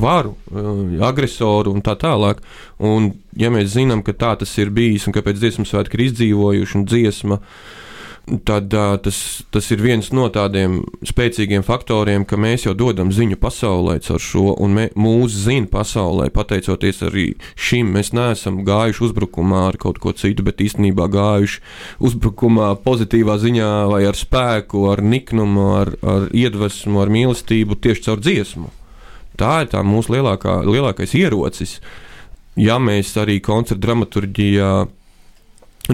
varu, uh, agresoru un tā tālāk. Un, ja mēs zinām, ka tā tas ir bijis un kāpēc dziesmu svētki ir izdzīvojuši un dziesma uh, tad uh, tas, tas ir viens no tādiem spēcīgiem faktoriem, ka mēs jau dodam ziņu pasaulē ar šo, un mē, mūs zina pasaulē. Pateicoties arī šim, mēs neesam gājuši uzbrukumā ar kaut ko citu, bet īstenībā gājuši uzbrukumā pozitīvā ziņā, vai ar spēku, ar niknumu, ar, ar iedvesmu, ar mīlestību tieši caur dziesmu. Tā ir tā mūsu lielākā, lielākais ierocis. Ja mēs arī koncerta dramaturģijā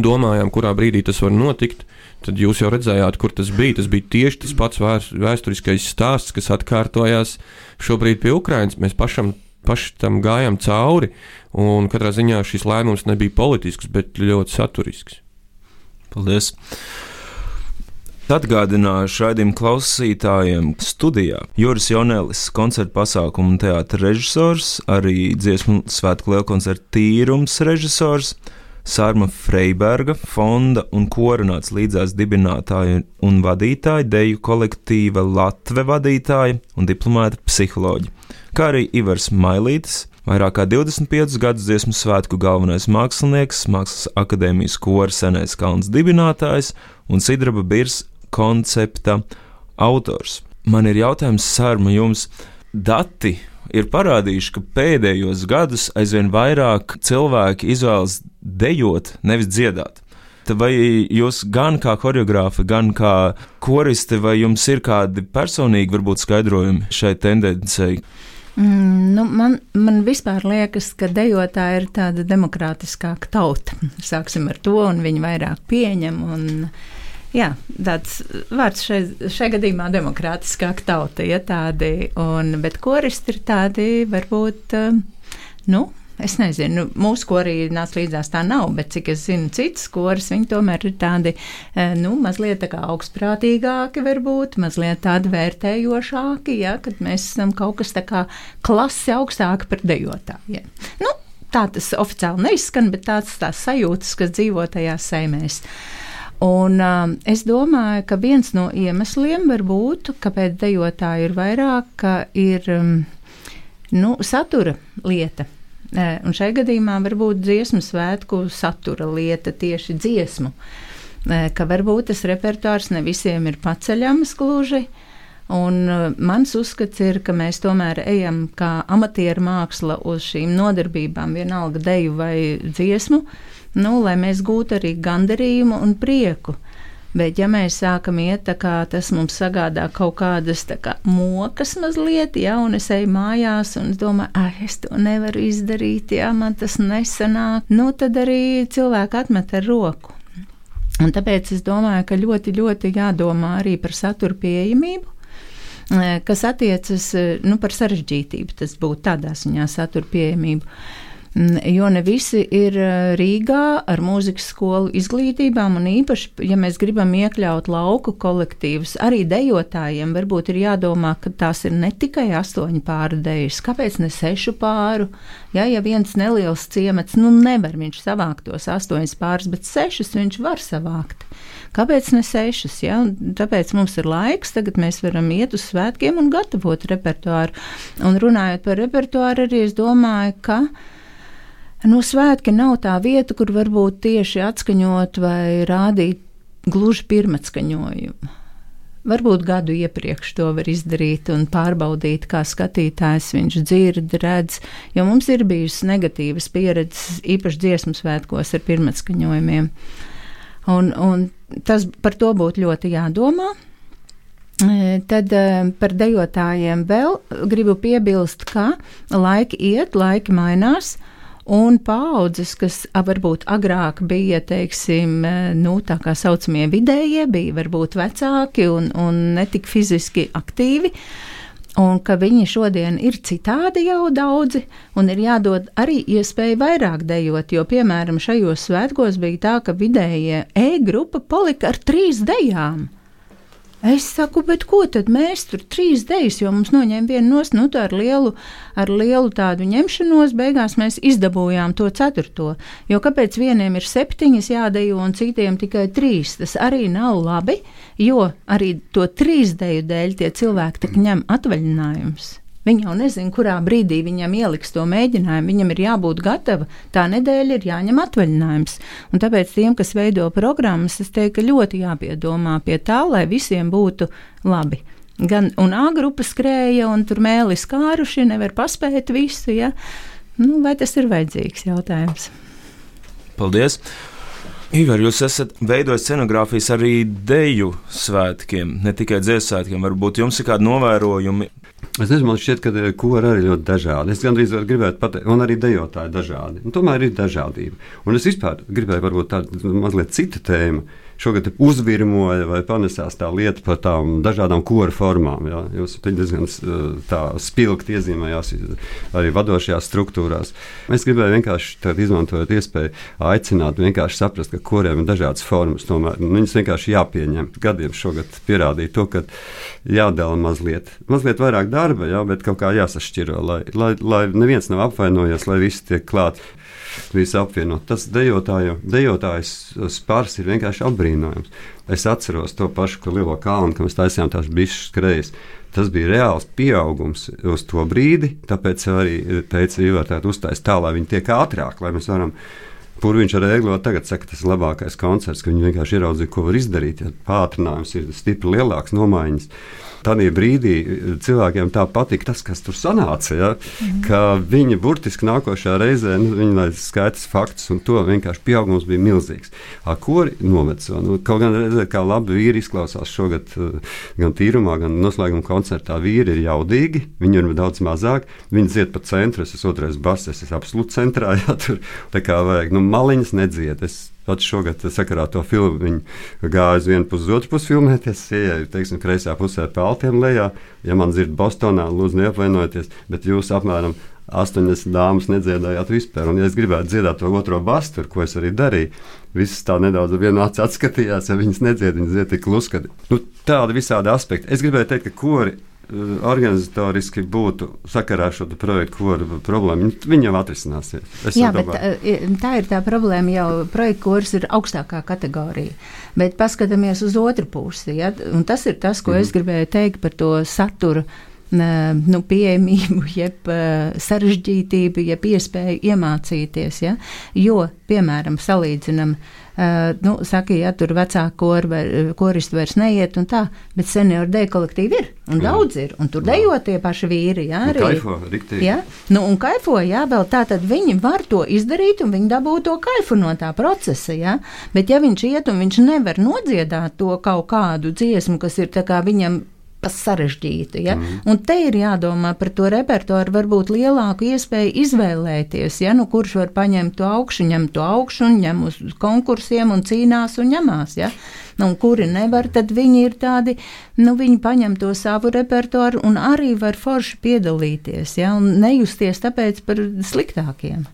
domājam, kurā brīdī tas var notikt, tad jūs jau redzējāt, kur tas bija. Tas bija tieši tas pats vēsturiskais stāsts, kas atkārtojās šobrīd pie Ukrainas. Mēs pašam, paši tam gājām cauri, un katrā ziņā šis lēmums nebija politisks, bet ļoti saturisks. Paldies! Atgādināšu raidījumu klausītājiem studijā Juris Jonelis, koncerta pasākumu un teātris režisors, arī dziesmu svētku lielkoncerta tīrums režisors. Sārma Freiberga fonda un koronāts līdzās dibinātāja un vadītāja, deju kolektīva Latve vadītāja un diplomāta psiholoģija, kā arī Ivars Mailītis, vairāk kā 25 gadus dziesmu svētku galvenais mākslinieks, Mākslas akadēmijas kora senais kalns dibinātājs un Sidraba Birs koncepta autors. Man ir jautājums, Sārma, jums dati ir parādījuši, ka pēdējos gados aizvien vairāk cilvēki izvēlas dejot, nevis dziedāt. Vai jūs gan kā choreogrāfi, gan kā koristi, vai jums ir kādi personīgi varbūt skaidrojumi šai tendencei? Mm, nu, man, man vispār liekas, ka dejotāji ir tāda demokrātiskāka tauta. Sāksim ar to, un viņi vairāk pieņem. Un, uh, Jā, tāds vārds šai, šai gadījumā - demokrātiskāk tauta, ja tādi, un, bet koristi ir tādi, varbūt, um, nu, Es nezinu, nu, mūsu korī nāca līdzās tā nav, bet cik es zinu, citas koris, viņi tomēr ir tādi, eh, nu, mazliet tā kā augstprātīgāki varbūt, mazliet tādi vērtējošāki, ja, kad mēs esam kaut kas tā kā klasi augstāki par dejotājiem. Nu, tā tas oficiāli neizskan, bet tāds tās sajūtas, kas dzīvo tajās saimēs. Uh, Un, uh, es domāju, ka viens no iemesliem var būt, kāpēc dejotāji ir vairāk, ir um, nu, satura lieta. Uh, un šai gadījumā varbūt dziesmu svētku satura lieta tieši dziesmu. Uh, ka varbūt tas repertuārs ne visiem ir paceļams gluži. Un uh, mans uzskats ir, ka mēs tomēr ejam kā amatieru māksla uz šīm nodarbībām, vienalga deju vai dziesmu, uh, nu, lai mēs gūtu arī gandarījumu un prieku. Bet, ja mēs sākam iet tā kā tas mums sagādā kaut kādas kā, mokas mazliet, ja, un es eju mājās un es domāju, ah, es to nevaru izdarīt, ja man tas nesanāk, nu, tad arī cilvēki atmet ar roku. Un tāpēc es domāju, ka ļoti, ļoti jādomā arī par satura pieejamību, kas attiecas nu, par sarežģītību. Tas būtu tādā ziņā satura pieejamību. Jo ne visi ir eh, Rīgā ar mūzikas skolu izglītībām, un īpaši, ja mēs gribam iekļaut lauku kolektīvus, arī dejotājiem varbūt ir jādomā, ka tās ir ne tikai astoņu pāru dejas, kāpēc ne sešu pāru? Ja, ja viens neliels ciemats, nu nevar viņš savākt tos astoņus pārus, bet sešus viņš var savākt. Kāpēc ne sešas? Ja? Tāpēc mums ir laiks, tagad mēs varam iet uz svētkiem un gatavot repertuāru. Un runājot par repertuāru, arī es domāju, ka. Nu, svētki nav tā vieta, kur varbūt tieši atskaņot vai rādīt gluži pirmatskaņojumu. Varbūt gadu iepriekš to var izdarīt un pārbaudīt, kā skatītājs viņš dzird, redz, jo mums ir bijusi negatīvas pieredzes, īpaši dziesmu svētkos ar pirmatskaņojumiem. Un, un tas par to būtu ļoti jādomā. E, tad e, par dejotājiem vēl gribu piebilst, ka laiki iet, laiki mainās. Un paudzes, kas varbūt agrāk bija, teiksim, e, nu, tā kā saucamie vidējie, bija varbūt vecāki un, un netik fiziski aktīvi, un ka viņi šodien ir citādi jau daudzi, un ir jādod arī iespēja vairāk dejot, jo, piemēram, šajos svētkos bija tā, ka vidējie E-grupa palika ar trīs dejām. Es saku, bet ko tad mēs tur trīs dejas, jo mums noņēma vienu nos, nu, ar lielu, ar lielu tādu ņemšanos, beigās mēs izdabūjām to ceturto. Jo kāpēc vieniem ir septiņas jādejo un citiem tikai trīs? Tas arī nav labi, jo arī to trīs deju dēļ tie cilvēki tak ņem atvaļinājumus. Viņa jau nezina, kurā brīdī viņam ieliks to mēģinājumu. Viņam ir jābūt gatavam. Tā nedēļa ir jāņem atvaļinājums. Un tāpēc tiem, kas veido programmas, es teiktu, ka ļoti jāpiedomā pie tā, lai visiem būtu labi. Gan A grupa skrēja, un tur mēlis kāruši, nevar paspēt visu. Ja? Nu, vai tas ir vajadzīgs jautājums? Paldies! Ivar, jūs esat veidojis scenogrāfijas arī deju svētkiem, ne tikai dziesmu svētkiem. Varbūt jums ir kādi novērojumi Es nezinu, man šķiet, ka eh, kori arī ļoti dažādi. Es gandrīz gribētu pateikt, un arī dejotāji dažādi. Un tomēr ir dažādība. Un es vispār gribēju varbūt tādu mazliet citu tēmu šogad uzvirmoja vai panesās tā lieta par tām dažādām kora formām. Jā. Jūs diezgan spilgti iezīmējās arī vadošajās struktūrās. Es gribēju vienkārši izmantojot iespēju aicināt, vienkārši saprast, ka koriem ir dažādas formas. Tomēr nu, viņas vienkārši jāpieņem. Gadiem šogad pierādīja to, ka jādala mazliet, mazliet vairāk darba, jā, bet kaut kā jāsašķiro, lai, lai, lai neviens nav apvainojies, lai viss tiek klāts visu apvienot. Tas dejotājs spārs ir vienkārši apbrīnojams. Es atceros to pašu, lielo kalnu, kad mēs taisījām tās bišķi skrejas. Tas bija reāls pieaugums uz to brīdi, tāpēc arī teica, ka uztaisīt tā, lai viņi tiek ātrāk, lai mēs varam Pūriņš ar Eglu tagad saka, tas ir labākais koncerts, ka viņi vienkārši ieraudzīja, ko var izdarīt. Ja pātrinājums ir stipri lielāks, nomaiņas. Tādā brīdī cilvēkiem tā patīk tas, kas tur sanāca. Ja? Mm. Ka viņi burtiski nākošajā reizē nu, skaitīs faktus, un to vienkārši pieaugums bija milzīgs. Ar ko noveco? Nu, kaut gan redzēt, kā labi vīri izklausās šogad, eh, gan tīrumā, gan noslēguma koncertā. Vīri ir jaudīgi, viņi ir daudz mazāk. Viņi dzied pa centru, es esmu otrais bass, es absolūti centrā. Ja, tur tā kā vajag, nu, maliņas nedzied. Es Pats šogad sakarā to filmu viņi gāja uz vienu pusi, uz otru pusi filmēties. Ieja, teiksim, kreisajā pusē peltiem lejā. Ja man dzird Bostonā, lūdzu, neapvainojieties, bet jūs apmēram 80 dāmas nedziedājāt vispār. Un, ja es gribētu dziedāt to otro bastu, ko es arī darīju, visas tā nedaudz vienā acī atskatījās, ja viņas nedzied, viņas dzied tik kluski. Nu, tādi visādi aspekti. Es gribēju teikt, ka kori organizatoriski būtu sakarā ar šo projektu, ko problēma viņa jau atrisināsies. Es Jā, bet tā, eh, tā ir tā problēma, jau projekta kurs ir augstākā kategorija. Bet paskatāmies uz otru pusi. Ja? Un tas ir tas, ko mm -hmm. es gribēju teikt par to saturu nu, pieejamību, jeb sarežģītību, jeb iespēju iemācīties. Ja? Jo, piemēram, salīdzinam, uh, nu, saka, ja tur vecāki kor, koristi vairs neiet un tā, bet senioru deju kolektīvi ir, un jā. daudz ir, un tur dejo tie paši vīri, jā, arī. Kaifo, riktīgi. Jā, nu, un kaifo, jā, vēl tā tad viņi var to izdarīt, un viņi dabū to kaifu no tā procesa, jā, bet ja viņš iet un viņš nevar nodziedāt to kaut kādu dziesmu, kas ir tā kā viņam sarežģītu. Ja? Mm. Un te ir jādomā par to repertuāru, varbūt lielāku iespēju izvēlēties, ja? nu, kurš var paņemt to augšu, ņem to augšu, un ņem uz konkursiem un cīnās un ņemās. Ja? Nu, un kuri nevar, tad viņi ir tādi, nu, viņi paņem to savu repertuāru un arī var forši piedalīties ja? un nejusties tāpēc par sliktākiem.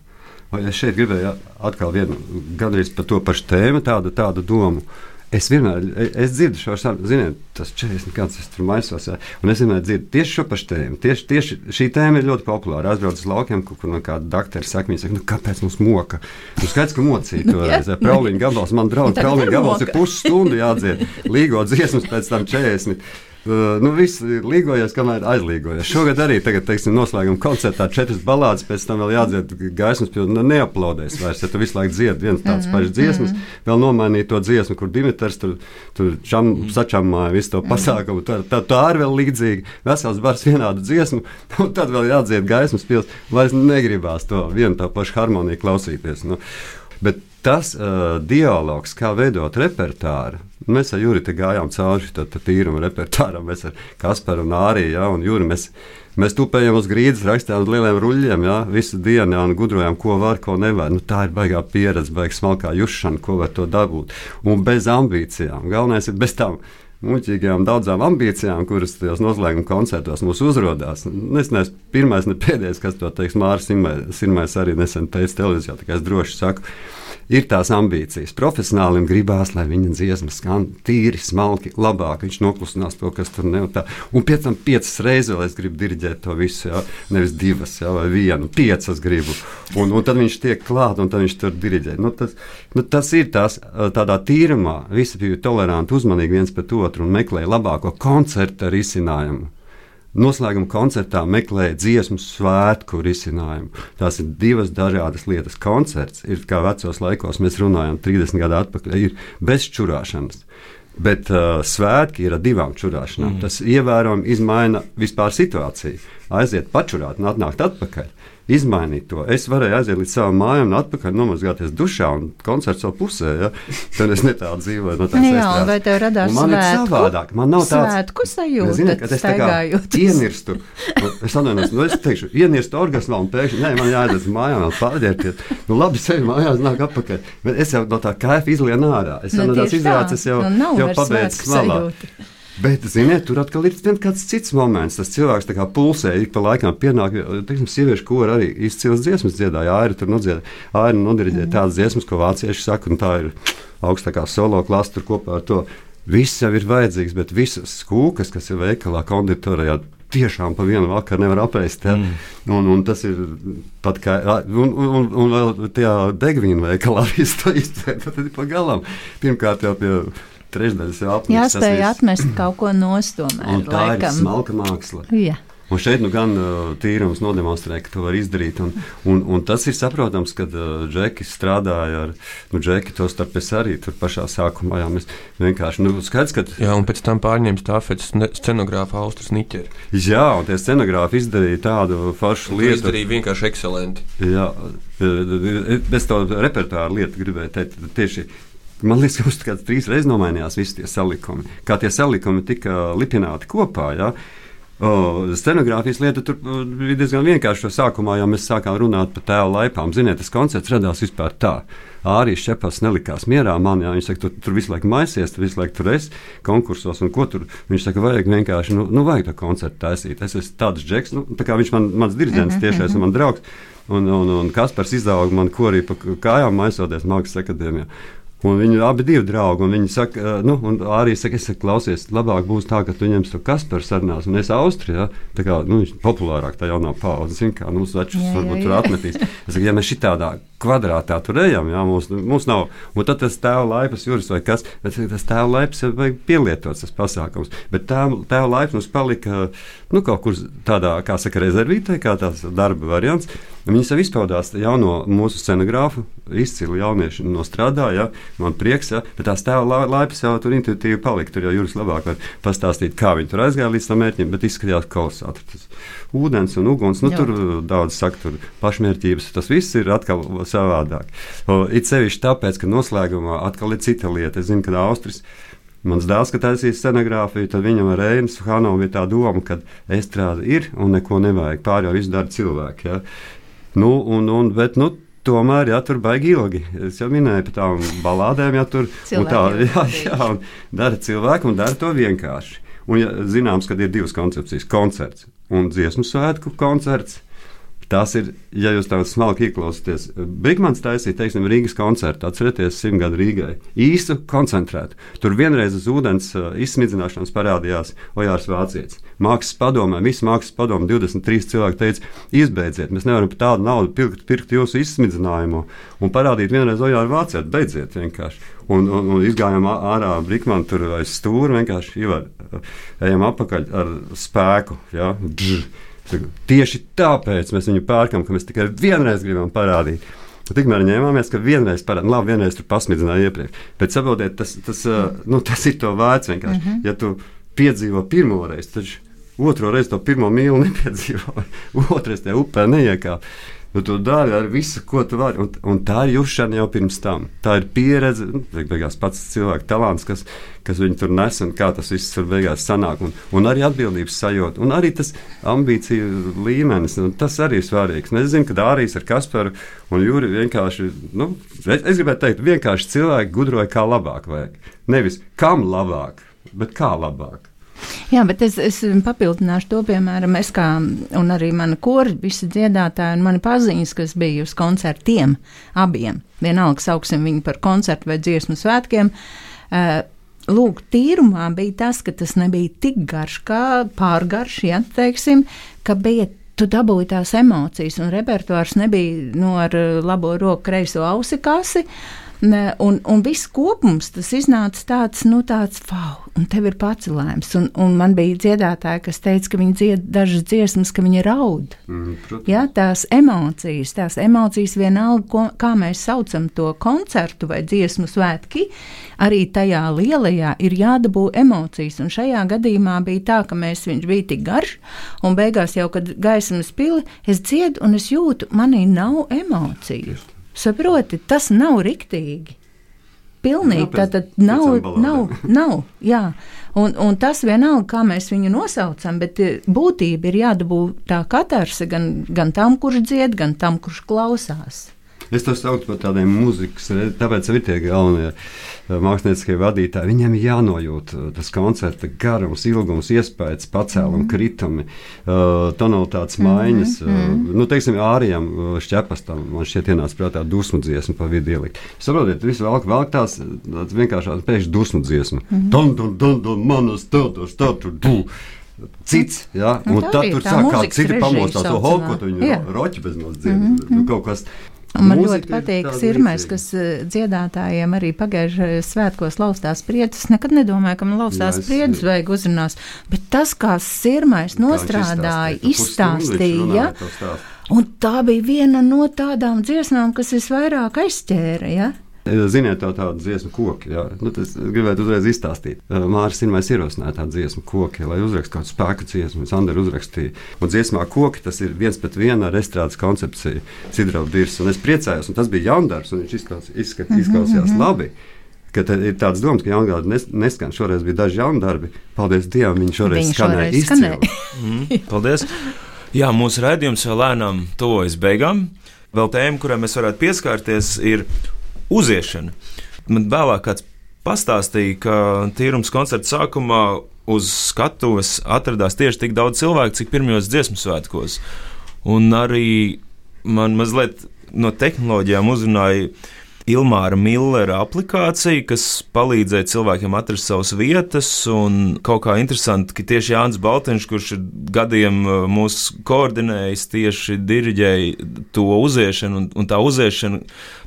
Vai es šeit gribēju atkal vienu, gandrīz par to pašu tēmu, tādu, tādu domu. Es vienmēr es dzirdu šo sarunu, ziniet, tas 40 gadus tur maisos. Ja, un es vienmēr dzirdu tieši šo pašu tēmu. Tieši, tieši šī tēma ir ļoti populāra. Aizbraucu uz laukiem, kur, kur no kāda doktora saka, viņa saka, nu, kāpēc mums moka? Nu, skaidrs, ka mocīja to reizi. Prauliņa gabals, man draugs, prauliņa gabals ir pusstundu jādzied. Līgo dziesmas pēc tam 40. Uh, nu, viss līgojas, kamēr aizlīgojas. Šogad arī, tagad, teiksim, noslēguma koncertā četras balādes, pēc tam vēl jādzied gaismas pilni. Nu, neaplaudēs vairs, ja tu visu laiku dziedi viens tāds mm -hmm. pašs dziesmas, mm vēl nomainīt to dziesmu, kur Dimitrs tur, tur čam, mm -hmm. sačamāja visu to pasākumu. Tā, tā, tā arī vēl līdzīgi. Vesels bars vienādu dziesmu, un tad vēl jādzied gaismas pilns. Vairs negribās to vienu tā pašu harmoniju klausīties. Nu. Bet tas uh, dialogs, kā veidot repertuāru, Mēs ar Juriju gājām cauri tam tīrumu repertuāram. Mēs ar Kasparu un Āriju ja, un Juriju. Mēs, mēs tupējām uz grīdas, rakstījām uz lieliem ruļļiem, ja, visu dienu ja, gudrojām, ko var, ko nevar. Nu, tā ir baigā pieredze, baigā smalkā jušana, ko var to dabūt. Un bez ambīcijām. Galvenais ir bez tām muļķīgām daudzām ambīcijām, kuras tajos noslēguma koncertos mums uzrādās. Es neesmu pirmais, ne pēdējais, kas to teiks. Mārcis Sirmais arī nesen teica televīzijā, tā kā es droši saku ir tās ambīcijas. Profesionālim gribās, lai viņa dziesma skan tīri, smalki, labāk. Viņš noklusinās to, kas tur nav. Un pēc tam piecas reizes vēl es gribu diriģēt to visu, jā. nevis divas jā, vai vienu, piecas gribu. Un, un tad viņš tiek klāt, un viņš tur diriģē. Nu, tas, nu, tas ir tās, tādā tīrumā. Visi bija toleranti, uzmanīgi viens pret otru un meklēja labāko koncerta risinājumu noslēguma koncertā meklēja dziesmu svētku risinājumu. Tās ir divas dažādas lietas. Koncerts ir kā vecos laikos, mēs runājam, 30 gadu atpakaļ, ir bez čurāšanas. Bet uh, svētki ir ar divām čurāšanām. Mm. Tas ievērojami izmaina vispār situāciju. Aiziet pačurāt un atnākt atpakaļ izmainīt to. Es varēju aiziet līdz savām mājām, un atpakaļ nomazgāties dušā, un koncerts jau pusē. Ja? Tad es netādu dzīvoju no tādas lietas. Jā, vai tev radās man svētku? ir savādāk. Man nav tāds svētku sajūta. Zini, kad es tā kā ienirstu, nu, es atvainojos, nu, es teikšu, ienirstu orgasmā un pēkšņi, nē, man jāiet uz mājām, vēl pārģērties. Nu, labi, sevi mājās nāk atpakaļ. Bet es jau no tā kaifa izlienu ārā. Es jau Nu, no tās tā. izrādes jau, Nu, jau pabeidzu smalā. sajūta. Bet, ziniet, tur atkal ir kāds cits moments. Tas cilvēks tā kā pulsē, ik pa laikam pienāk, teiksim, sieviešu kora arī izcils dziesmas dziedāja. Aira tur nodziedāja, Aira nodiriģēja mm. tādas dziesmas, ko vācieši saka, un tā ir augstākā solo klasa tur kopā ar to. Viss jau ir vajadzīgs, bet visas skūkas, kas ir veikalā, konditorijā, tiešām pa vienu vakaru nevar apēst. Ja? Mm. Un, un tas ir pat kā. Un, un, un, vēl tajā degvīna veikalā viss to izturēt. Tad ir pa galam. Pirmkārt jau pie trešdaļas jau apmest. Jāspēj atmest kaut ko nost tomēr. Un tā laikam. ir smalka māksla. Jā. Un šeit nu gan uh, tīrums nodemonstrē, ka to var izdarīt. Un, un, un tas ir saprotams, kad uh, Džeki strādāja ar nu, Džeki, to starp es arī tur pašā sākumā. Jā, mēs vienkārši nu, skaidrs, ka. Jā, un pēc tam pārņēma stāfetes scenogrāfa Austras Niķeri. Jā, un tie scenogrāfi izdarīja tādu foršu lietu. izdarīja vienkārši ekscelenti. Jā, bez to repertuāra lietu gribēju teikt tieši. Man liekas, ka tikai trīs reizes nomainījās visi tie salikumi. Kā tie salikumi tika lipināti kopā. Ja? O, scenogrāfijas lieta tur bija diezgan vienkārša. Sākumā jau mēs sākām runāt par tēlu laipām. Ziniet, tas koncerts radās vispār tā. Arī Šepas nelikās mierā man, ja viņš saka, tu tur visu laiku maisies, tu visu laiku tur esi konkursos, un ko tur viņš saka, vajag vienkārši, nu, nu vajag to koncertu taisīt. Es esmu tāds džeks, nu, tā kā viņš man, mans diriģents tiešais un man draugs, un, un, un Kaspars izauga man korī pa kājām maisoties Mākslas akadēmijā. Un viņi abi ir draugi. Viņi saka, eh, nu, arī saka, es saku, klausies, labāk būs tā, ka tu ņemsi to Kasparu sarunās, un es Austrijā. Tā kā nu, viņš ir populārāk, tā jaunā paudze, zina, kā nu, mums večus Jā, jā, varbūt jā. tur atmetīs. Es saku, ja mēs šitādā kvadrātā tur ejam, jā, mums, mums nav. Un tad tas tēva laipas jūras vai kas, bet tas tēva laipas vajag pielietots tas pasākums. Bet tēva, tēva laipas mums palika, nu, kaut kur tādā, kā saka, rezervītē, kā tās darba variants. Viņas jau izpaudās jauno mūsu scenogrāfu, izcili jaunieši nostrādāja, ja, man prieks, ja, bet tās tēva la- laipas jau tur intuitīvi palika. Tur jau jūras labāk var pastāstīt, kā viņi tur aizgāja līdz tam mērķim, bet izskatījās kolosāli. Tur Ūdens un uguns, nu, Jā. tur daudz saka, tur pašmērķības, tas viss ir atkal savādāk. O, It sevišķi tāpēc, ka noslēgumā atkal ir cita lieta. Es zinu, ka Austris. Mans dēls, kad taisīja scenogrāfiju, tad viņam ar Rēnu Hanovu bija tā doma, ka estrāde ir un neko nevajag. Pārējo visu dara cilvēki. Ja? Nu, un, un, bet, nu, tomēr, ja tur baigi ilgi, es jau minēju par tām balādēm, ja tur un tā, jā, jā, dara cilvēku un dara to vienkārši. Un, ja, zināms, ka ir divas koncepcijas - koncerts un dziesmu svētku koncerts. Tas ir, ja jūs tādā smalki ieklausāties, Brīsmans taisīja, teiksim, Rīgas koncertu, atcerieties, simtgadu Rīgai. Īstu koncentrētu. Tur vienreiz uz ūdens uh, izsmidzināšanas parādījās Ojārs Vācietis. Mākslas padomē, visi mākslas padomē, 23 cilvēki teica, izbeidziet, mēs nevaram par tādu naudu pirkt, pirkt jūsu izsmidzinājumu un parādīt vienreiz Ojāru Vācieti. Beidziet vienkārši. Un, un, un izgājām ārā Brīsmanu tur aiz stūra, vienkārši ejam apakaļ ar spēku. Ja? Dž, Tieši tāpēc mēs viņu pērkam, ka mēs tikai vienreiz gribam parādīt. Tikmēr ņēmāmies, ka vienreiz parādījām, labi, vienreiz tur pasmidzināja iepriekš. Bet saprotiet, tas, tas, nu, tas ir to vērts vienkārši. Mm -hmm. Ja tu piedzīvo pirmo reizi, tad otro reizi to pirmo mīlu nepiedzīvo. Otrais tajā upē neiekāp nu, tu dari ar visu, ko tu vari. Un, un tā ir jušana jau pirms tam. Tā ir pieredze, nu, beigās pats cilvēka talants, kas, kas viņu tur nes un kā tas viss tur beigās sanāk. Un, un arī atbildības sajūta, un arī tas ambīciju līmenis. Tas arī ir svarīgs. Un es zinu, ka Dārijas ar Kasparu un Jūri vienkārši, nu, es, es gribētu teikt, vienkārši cilvēki gudroja, kā labāk vajag. Nevis kam labāk, bet kā labāk. Jā, bet es, es papildināšu to, piemēram, es kā, un arī mana kora, visi dziedātāji un mani paziņas, kas bija uz koncertiem abiem, vienalga sauksim viņu par koncertu vai dziesmu svētkiem. Uh, Lūk, tīrumā bija tas, ka tas nebija tik garš, kā pārgarš, ja teiksim, ka bija tu dabūji tās emocijas, un repertuārs nebija no nu, ar labo roku, kreiso ausi kasi. Uh, Un, un viss kopums tas iznāca tāds, nu, tāds, wow, un tev ir pacelājums. Un, un man bija dziedātāji, kas teica, ka viņi dzied dažas dziesmas, ka viņi raud. Mm, ja, tās emocijas, tās emocijas vienalga, ko, kā mēs saucam to koncertu vai dziesmu svētki, arī tajā lielajā ir jādabū emocijas. Un šajā gadījumā bija tā, ka mēs, viņš bija tik garš, un beigās jau, kad gaismas pili, es dziedu un es jūtu, manī nav emociju. Just. Saproti, tas nav riktīgi. Pilnīgi tā tad nav, nav, nav. Jā. Un, un tas vienalga, kā mēs viņu nosaucam, bet eh, būtība ir jādabū tā katarse gan, gan tam, kurš dzied, gan tam, kurš klausās. Es to saucu par tādiem mūzikas, tāpēc ir tie galvenie eh, mākslinieckie vadītāji. Viņiem ir jānojūt eh, tas koncerta garums, ilgums, iespējas, pacēlumi, mm. kritumi, uh, tonalitātes mhm, maiņas. Mm -hmm. uh, nu, teiksim, ārijam šķepastam man šķiet ienāca prātā dusmu dziesmu pa vidu ielikt. Saprotiet, visu velk, velk tās, vienkāršās pēkšņi dusmu dziesmu. Mm -hmm. Dun, dun, dun, dun, manas, tautas, tautas, dun cits. Ja? Nu, un tad tur sāk kā citi pamostās to hoku, ko viņi roķi bez mums dzird. Mm -hmm. nu, kas Un man Mūzika ļoti patīk sirmais, kas eh, dziedātājiem arī pagājušajā svētkos laustās priecas. Es nekad nedomāju, ka man laustās priecas vajag uzrunās, bet tas, kā sirmais nostrādāja, izstāstīja, un tā bija viena no tādām dziesmām, kas visvairāk aizķēra. Ja? Ziniet, tā tāda dziesmu koki. Jā. Nu, tas gribētu uzreiz izstāstīt. Mārcis Kalniņš ierosināja tādu dziesmu koki, lai uzrakstītu kādu spēku dziesmu. Sandra uzrakstīja. Un dziesmā koki tas ir viens pret vienu ar estrādes koncepciju, Sidraudu Dirs. Un es priecājos, un tas bija jaundarbs, un viņš izklaus, izskat, mhm, izklausījās mm -hmm. labi. Ka ir tāds domas, ka jaungada nes, neskan. Šoreiz bija daži jauni darbi. Paldies Dievam, viņi šoreiz viņi skanēja izcili. mm, paldies! Jā, mūsu raidījums jau lēnām tuvojas beigām. Vēl tēma, kurai mēs varētu pieskarties, ir uziešana. Man vēlāk kāds pastāstīja, ka tīrums koncerta sākumā uz skatuves atradās tieši tik daudz cilvēku, cik pirmajos dziesmu svētkos. Un arī man mazliet no tehnoloģijām uzrunāja Ilmāra Millera aplikācija, kas palīdzēja cilvēkiem atrast savas vietas. Un kaut kā interesanti, ka tieši Jānis Baltiņš, kurš ir gadiem uh, mūs koordinējis, tieši diriģēja to uziešanu. Un, un tā uziešana,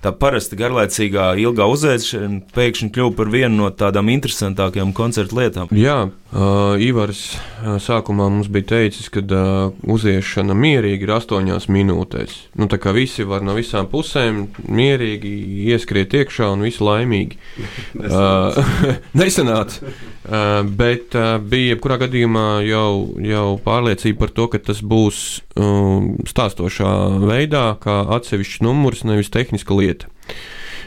tā parasti garlaicīgā, ilgā uziešana, pēkšņi kļuva par vienu no tādām interesantākajām koncertu lietām. Jā, Uh, Ivars uh, sākumā mums bija teicis, ka uh, uziešana mierīgi ir astoņās minūtēs. Nu, tā kā visi var no visām pusēm mierīgi ieskriet iekšā un visi laimīgi. uh, nesenāca. Uh, bet uh, bija jebkurā gadījumā jau, jau pārliecība par to, ka tas būs uh, stāstošā veidā, kā atsevišķs numurs, nevis tehniska lieta.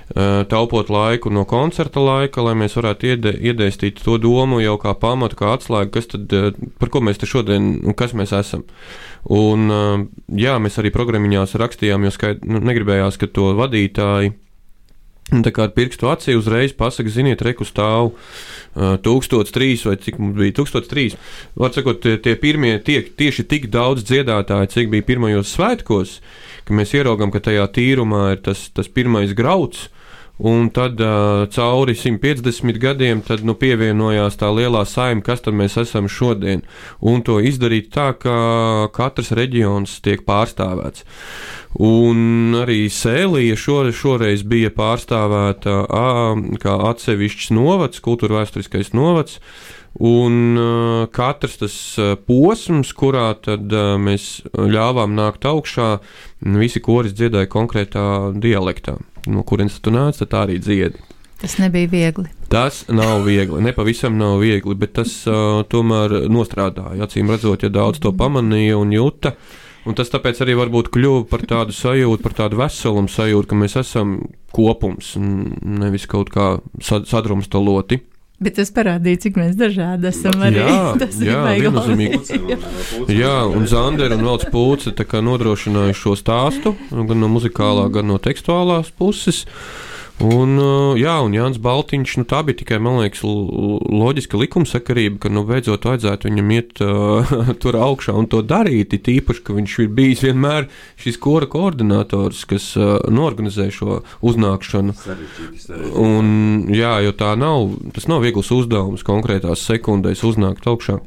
Uh, taupot laiku no koncerta laika, lai mēs varētu iede, iedēstīt to domu jau kā pamatu, kā atslēgu, kas tad, par ko mēs te šodien un kas mēs esam. Un, eh, jā, mēs arī programmiņās rakstījām, jo skaid, nu, negribējās, ka to vadītāji Un tā kā ar pirkstu acī uzreiz pasakā, ziniet, reku stāv uh, 1003 vai cik mums bija 1003. Var sakot, tie, tie pirmie tiek tieši tik daudz dziedātāji, cik bija pirmajos svētkos, ka mēs ieraugām, ka tajā tīrumā ir tas, tas pirmais grauds. Un tad uh, cauri 150 gadiem tad, nu, pievienojās tā lielā saima, kas mēs esam šodien. Un to izdarīt tā, ka katrs reģions tiek pārstāvēts. Un arī Sēlija šore, šoreiz bija pārstāvēta a, kā atsevišķs novads, kultūra vēsturiskais novads. Un uh, katrs tas posms, kurā tad uh, mēs ļāvām nākt augšā, visi koris dziedāja konkrētā dialektā. No kurienes tu nāc, tad arī dziedi. Tas nebija viegli. Tas nav viegli. Ne pavisam nav viegli, bet tas uh, tomēr nostrādāja. Acīm redzot, ja daudz to pamanīja un jūta. Uh, Un tas tāpēc arī varbūt kļuva par tādu sajūtu, par tādu veselumu sajūtu, ka mēs esam kopums, nevis kaut kā sadrumstaloti. Bet tas parādīja, cik mēs dažādi esam. Arī. Jā, tas jā viennozīmīgi. jā, un Zandera un Velts Pūce nodrošināja šo stāstu gan no muzikālā, gan no tekstuālās puses. Uh, Un, uh, jā, un Jānis Baltiņš, nu, tā bija tikai, liekas, loģiska likumsakarība, ka, nu, beidzot vajadzētu viņam iet uh, tur augšā un to darīt. Tīpaši, ka viņš ir bijis vienmēr šis kora koordinators, kas uh, norganizē šo uznākšanu. Un, jā, jo tā nav, tas nav viegls uzdevums konkrētās sekundēs uznākt augšā.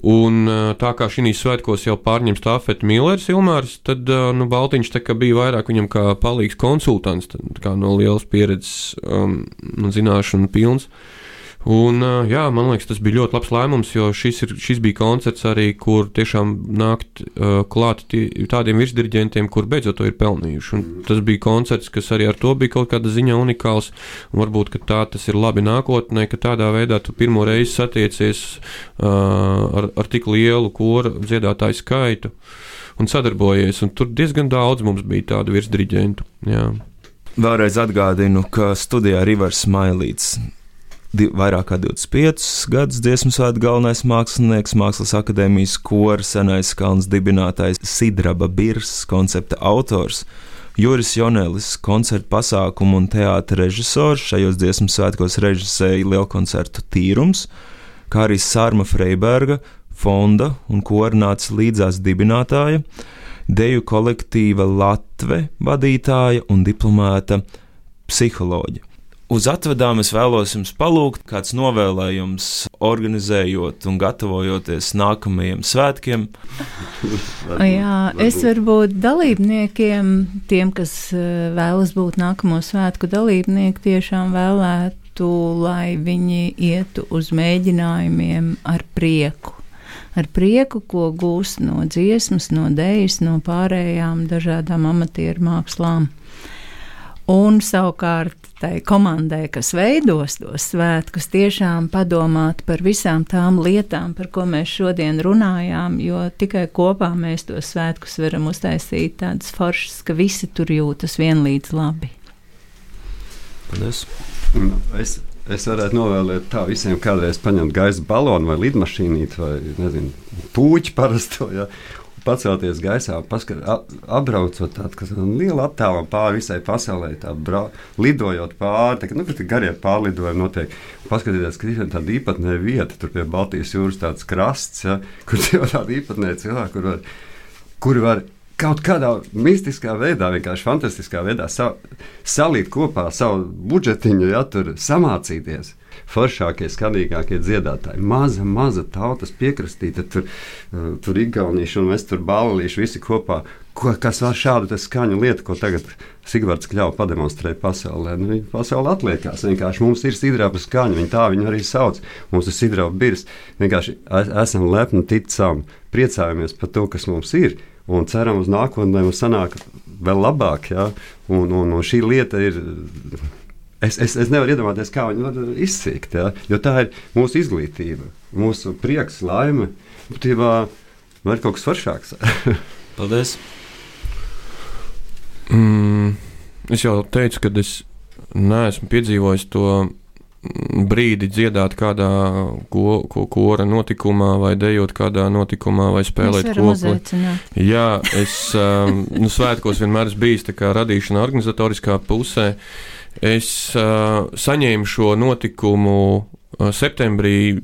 Un tā kā šī svētkos jau pārņem stāfeti Millers Ilmārs, tad nu, Baltiņš bija vairāk viņam kā palīgs konsultants, kā no lielas pieredzes um, un zināšanu pilns. Un, jā, man liekas, tas bija ļoti labs lēmums, jo šis, ir, šis bija koncerts arī, kur tiešām nākt uh, klāt tī, tādiem virsdirigentiem, kur beidzot to ir pelnījuši. Un tas bija koncerts, kas arī ar to bija kaut kāda ziņa unikāls. Varbūt tā tas ir labi nākotnē, ka tādā veidā tu pirmo reizi satiecies uh, ar, ar tik lielu kora dziedātāju skaitu un sadarbojies. Un tur diezgan daudz mums bija tādu virsdirigentu. Jā. Vēlreiz atgādinu, ka studijā Rivers Mailīts vairāk kā 25 gadus dziesmu svētku galvenais mākslinieks, Mākslas akadēmijas kora, senais kalns dibinātājs, Sidraba Birs, koncepta autors. Juris Jonelis, koncertu pasākumu un teātra režisors, šajos dziesmu svētkos režisēja lielkoncertu Tīrums, kā arī Sārma Freiberga, fonda un koordinācijas līdzās dibinātāja, deju kolektīva Latve vadītāja un diplomāta psiholoģija uz atvedām es vēlos jums palūgt kāds novēlējums, organizējot un gatavojoties nākamajiem svētkiem. Jā, es varbūt dalībniekiem, tiem, kas eh, vēlas būt nākamo svētku dalībnieki, tiešām vēlētu, lai viņi ietu uz mēģinājumiem ar prieku ar prieku, ko gūst no dziesmas, no dēļas, no pārējām dažādām amatieru mākslām. Un savukārt tai komandai, kas veidos tos svētkus, tiešām padomāt par visām tām lietām, par ko mēs šodien runājām, jo tikai kopā mēs tos svētkus varam uztaisīt tādas foršas, ka visi tur jūtas vienlīdz labi. Paldies! Es, es varētu novēlēt tā visiem kādreiz paņemt gaisa balonu vai lidmašīnīti vai nezinu, puķi parasto. Ja, pacelties gaisā, paskat, apbraucot tādu lielu attālumu pāri visai pasaulē, brau, lidojot pāri, tā, nu, garie pārlidojumi notiek. Paskatieties, ka ir tāda īpatnēja vieta, tur pie Baltijas jūras tāds krasts, ja, kur ir tāda īpatnēja cilvēka, kur var, kuri var kaut kādā mistiskā veidā, vienkārši fantastiskā veidā sa, salīt kopā savu budžetiņu, ja tur samācīties foršākie, skanīgākie dziedātāji. Maza, maza tautas piekrastīta, tur, uh, tur igaunieši un mēs tur balīši visi kopā. Ko, kas var šādu skaņu lietu, ko tagad Sigvards Kļauts pademonstrēja pasaulē? Nu, pasaule atliekās. Vienkārši mums ir sidraba skaņa, viņa tā viņu arī sauc. Mums ir sidraba birs. Vienkārši esam lepni, ticam, priecājamies par to, kas mums ir. Un ceram uz nākotnē, mums sanāk vēl labāk. Ja? Un, un, un šī lieta ir Es, es, es nevaru iedomāties, kā viņi var izsīkt, ja? jo tā ir mūsu izglītība, mūsu prieks, laime. Būtībā man ir kaut kas foršāks. Paldies! Mm, es jau teicu, ka es neesmu piedzīvojis to brīdi dziedāt kādā ko, ko, kora notikumā, vai dejot kādā notikumā, vai spēlēt kokli. Jā, es um, nu, svētkos vienmēr esmu bijis radīšanā, organizatoriskā pusē. Es uh, saņēmu šo notikumu septembrī,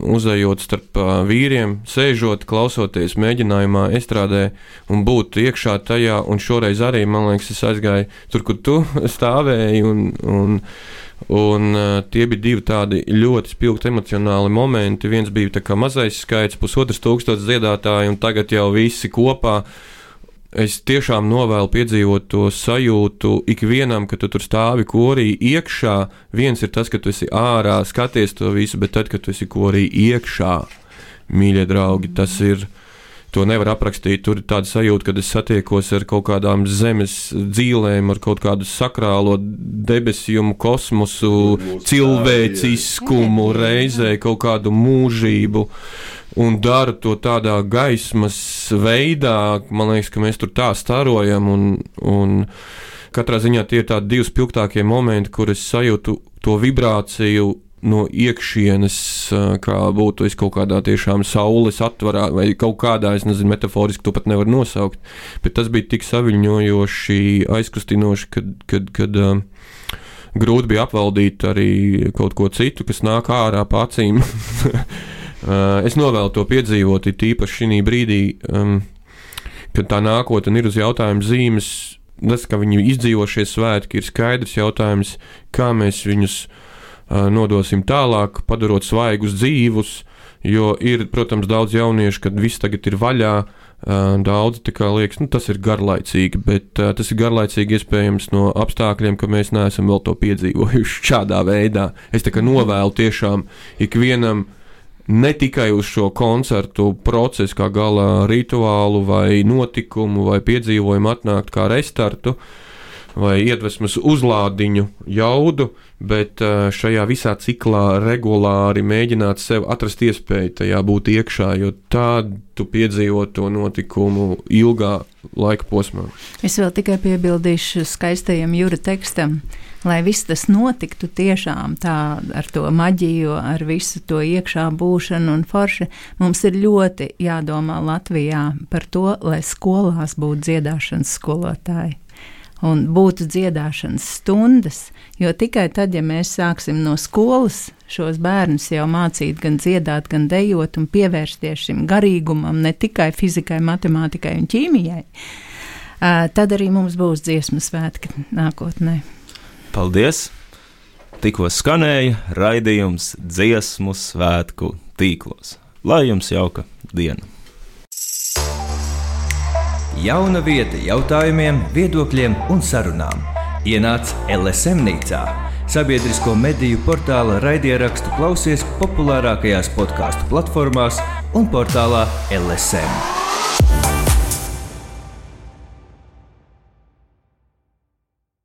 uzejot starp vīriem, sēžot, klausoties mēģinājumā, estrādē un būt iekšā tajā. Un šoreiz arī, man liekas, es aizgāju tur, kur tu stāvēji. Un, un, un tie bija divi tādi ļoti spilgti emocionāli momenti. Viens bija mazais skaits, pusotrs tūkstošs dziedātāji, un tagad jau visi kopā. Es tiešām novēlu piedzīvot to sajūtu ikvienam, ka tu tur stāvi korī iekšā. Viens ir tas, ka tu esi ārā, skaties to visu, bet tad, kad tu esi korī iekšā, mīļie draugi, tas ir. To nevar aprakstīt. Tur ir tāda sajūta, ka es satiekos ar kaut kādām zemes dzīvēm, ar kaut kādu sakrālo debesīmu, kosmosu, cilvēciskumu, reizē kaut kādu mūžību. Uh, un dara to tādā gaismas veidā. Man liekas, ka mēs tur tā starojam. Un, un katrā ziņā tie ir tādi divi spilgtākie momenti, kur es sajūtu to vibrāciju. No iekšienes, kā būtu es kaut kādā tiešām saules atvarā, vai kaut kādā, es nezinu, metaforiski to pat nevar nosaukt. Bet tas bija tik saviņojoši, aizkustinoši, kad, kad, kad uh, grūti bija apvaldīt arī kaut ko citu, kas nāk ārā pa acīm. Uh, es novēlu to piedzīvot, it īpaši šī brīdī, um, kad tā nākotne ir uz jautājumu zīmes. Tas, ka viņi izdzīvo šie svētki, ir skaidrs jautājums, kā mēs viņus uh, nodosim tālāk, padarot svaigus dzīvus. Jo ir, protams, daudz jauniešu, kad viss tagad ir vaļā, uh, daudzi liekas, nu, tas ir garlaicīgi, bet uh, tas ir garlaicīgi iespējams no apstākļiem, ka mēs neesam vēl to piedzīvojuši šādā veidā. Es tā kā novēlu tiešām ikvienam ne tikai uz šo koncertu procesu, kā gala rituālu, vai notikumu, vai piedzīvojumu atnākt kā restartu, vai iedvesmas uzlādiņu jaudu, bet eh, šajā visā ciklā regulāri mēģināt sev atrast iespēju tajā būt iekšā, jo tādu piedzīvo to notikumu ilgā laika posmā. Es vēl tikai piebildīšu skaistajam jūra tekstam lai viss tas notiktu tiešām tā ar to maģiju, ar visu to iekšā būšanu un forši, mums ir ļoti jādomā Latvijā par to, lai skolās būtu dziedāšanas skolotāji. Un būtu dziedāšanas stundas, jo tikai tad, ja mēs sāksim no skolas šos bērnus jau mācīt, gan dziedāt, gan dejot un pievērsties šim garīgumam, ne tikai fizikai, matemātikai un ķīmijai, tad arī mums būs dziesmu svētki nākotnē. Paldies! Tikko skanēja raidījums dziesmu svētku tīklos. Lai jums jauka diena! Jauna vieta jautājumiem, viedokļiem un sarunām. Ienāc LSM Nīcā, sabiedrisko mediju portāla raidierakstu klausies populārākajās podkāstu platformās un portālā LSM.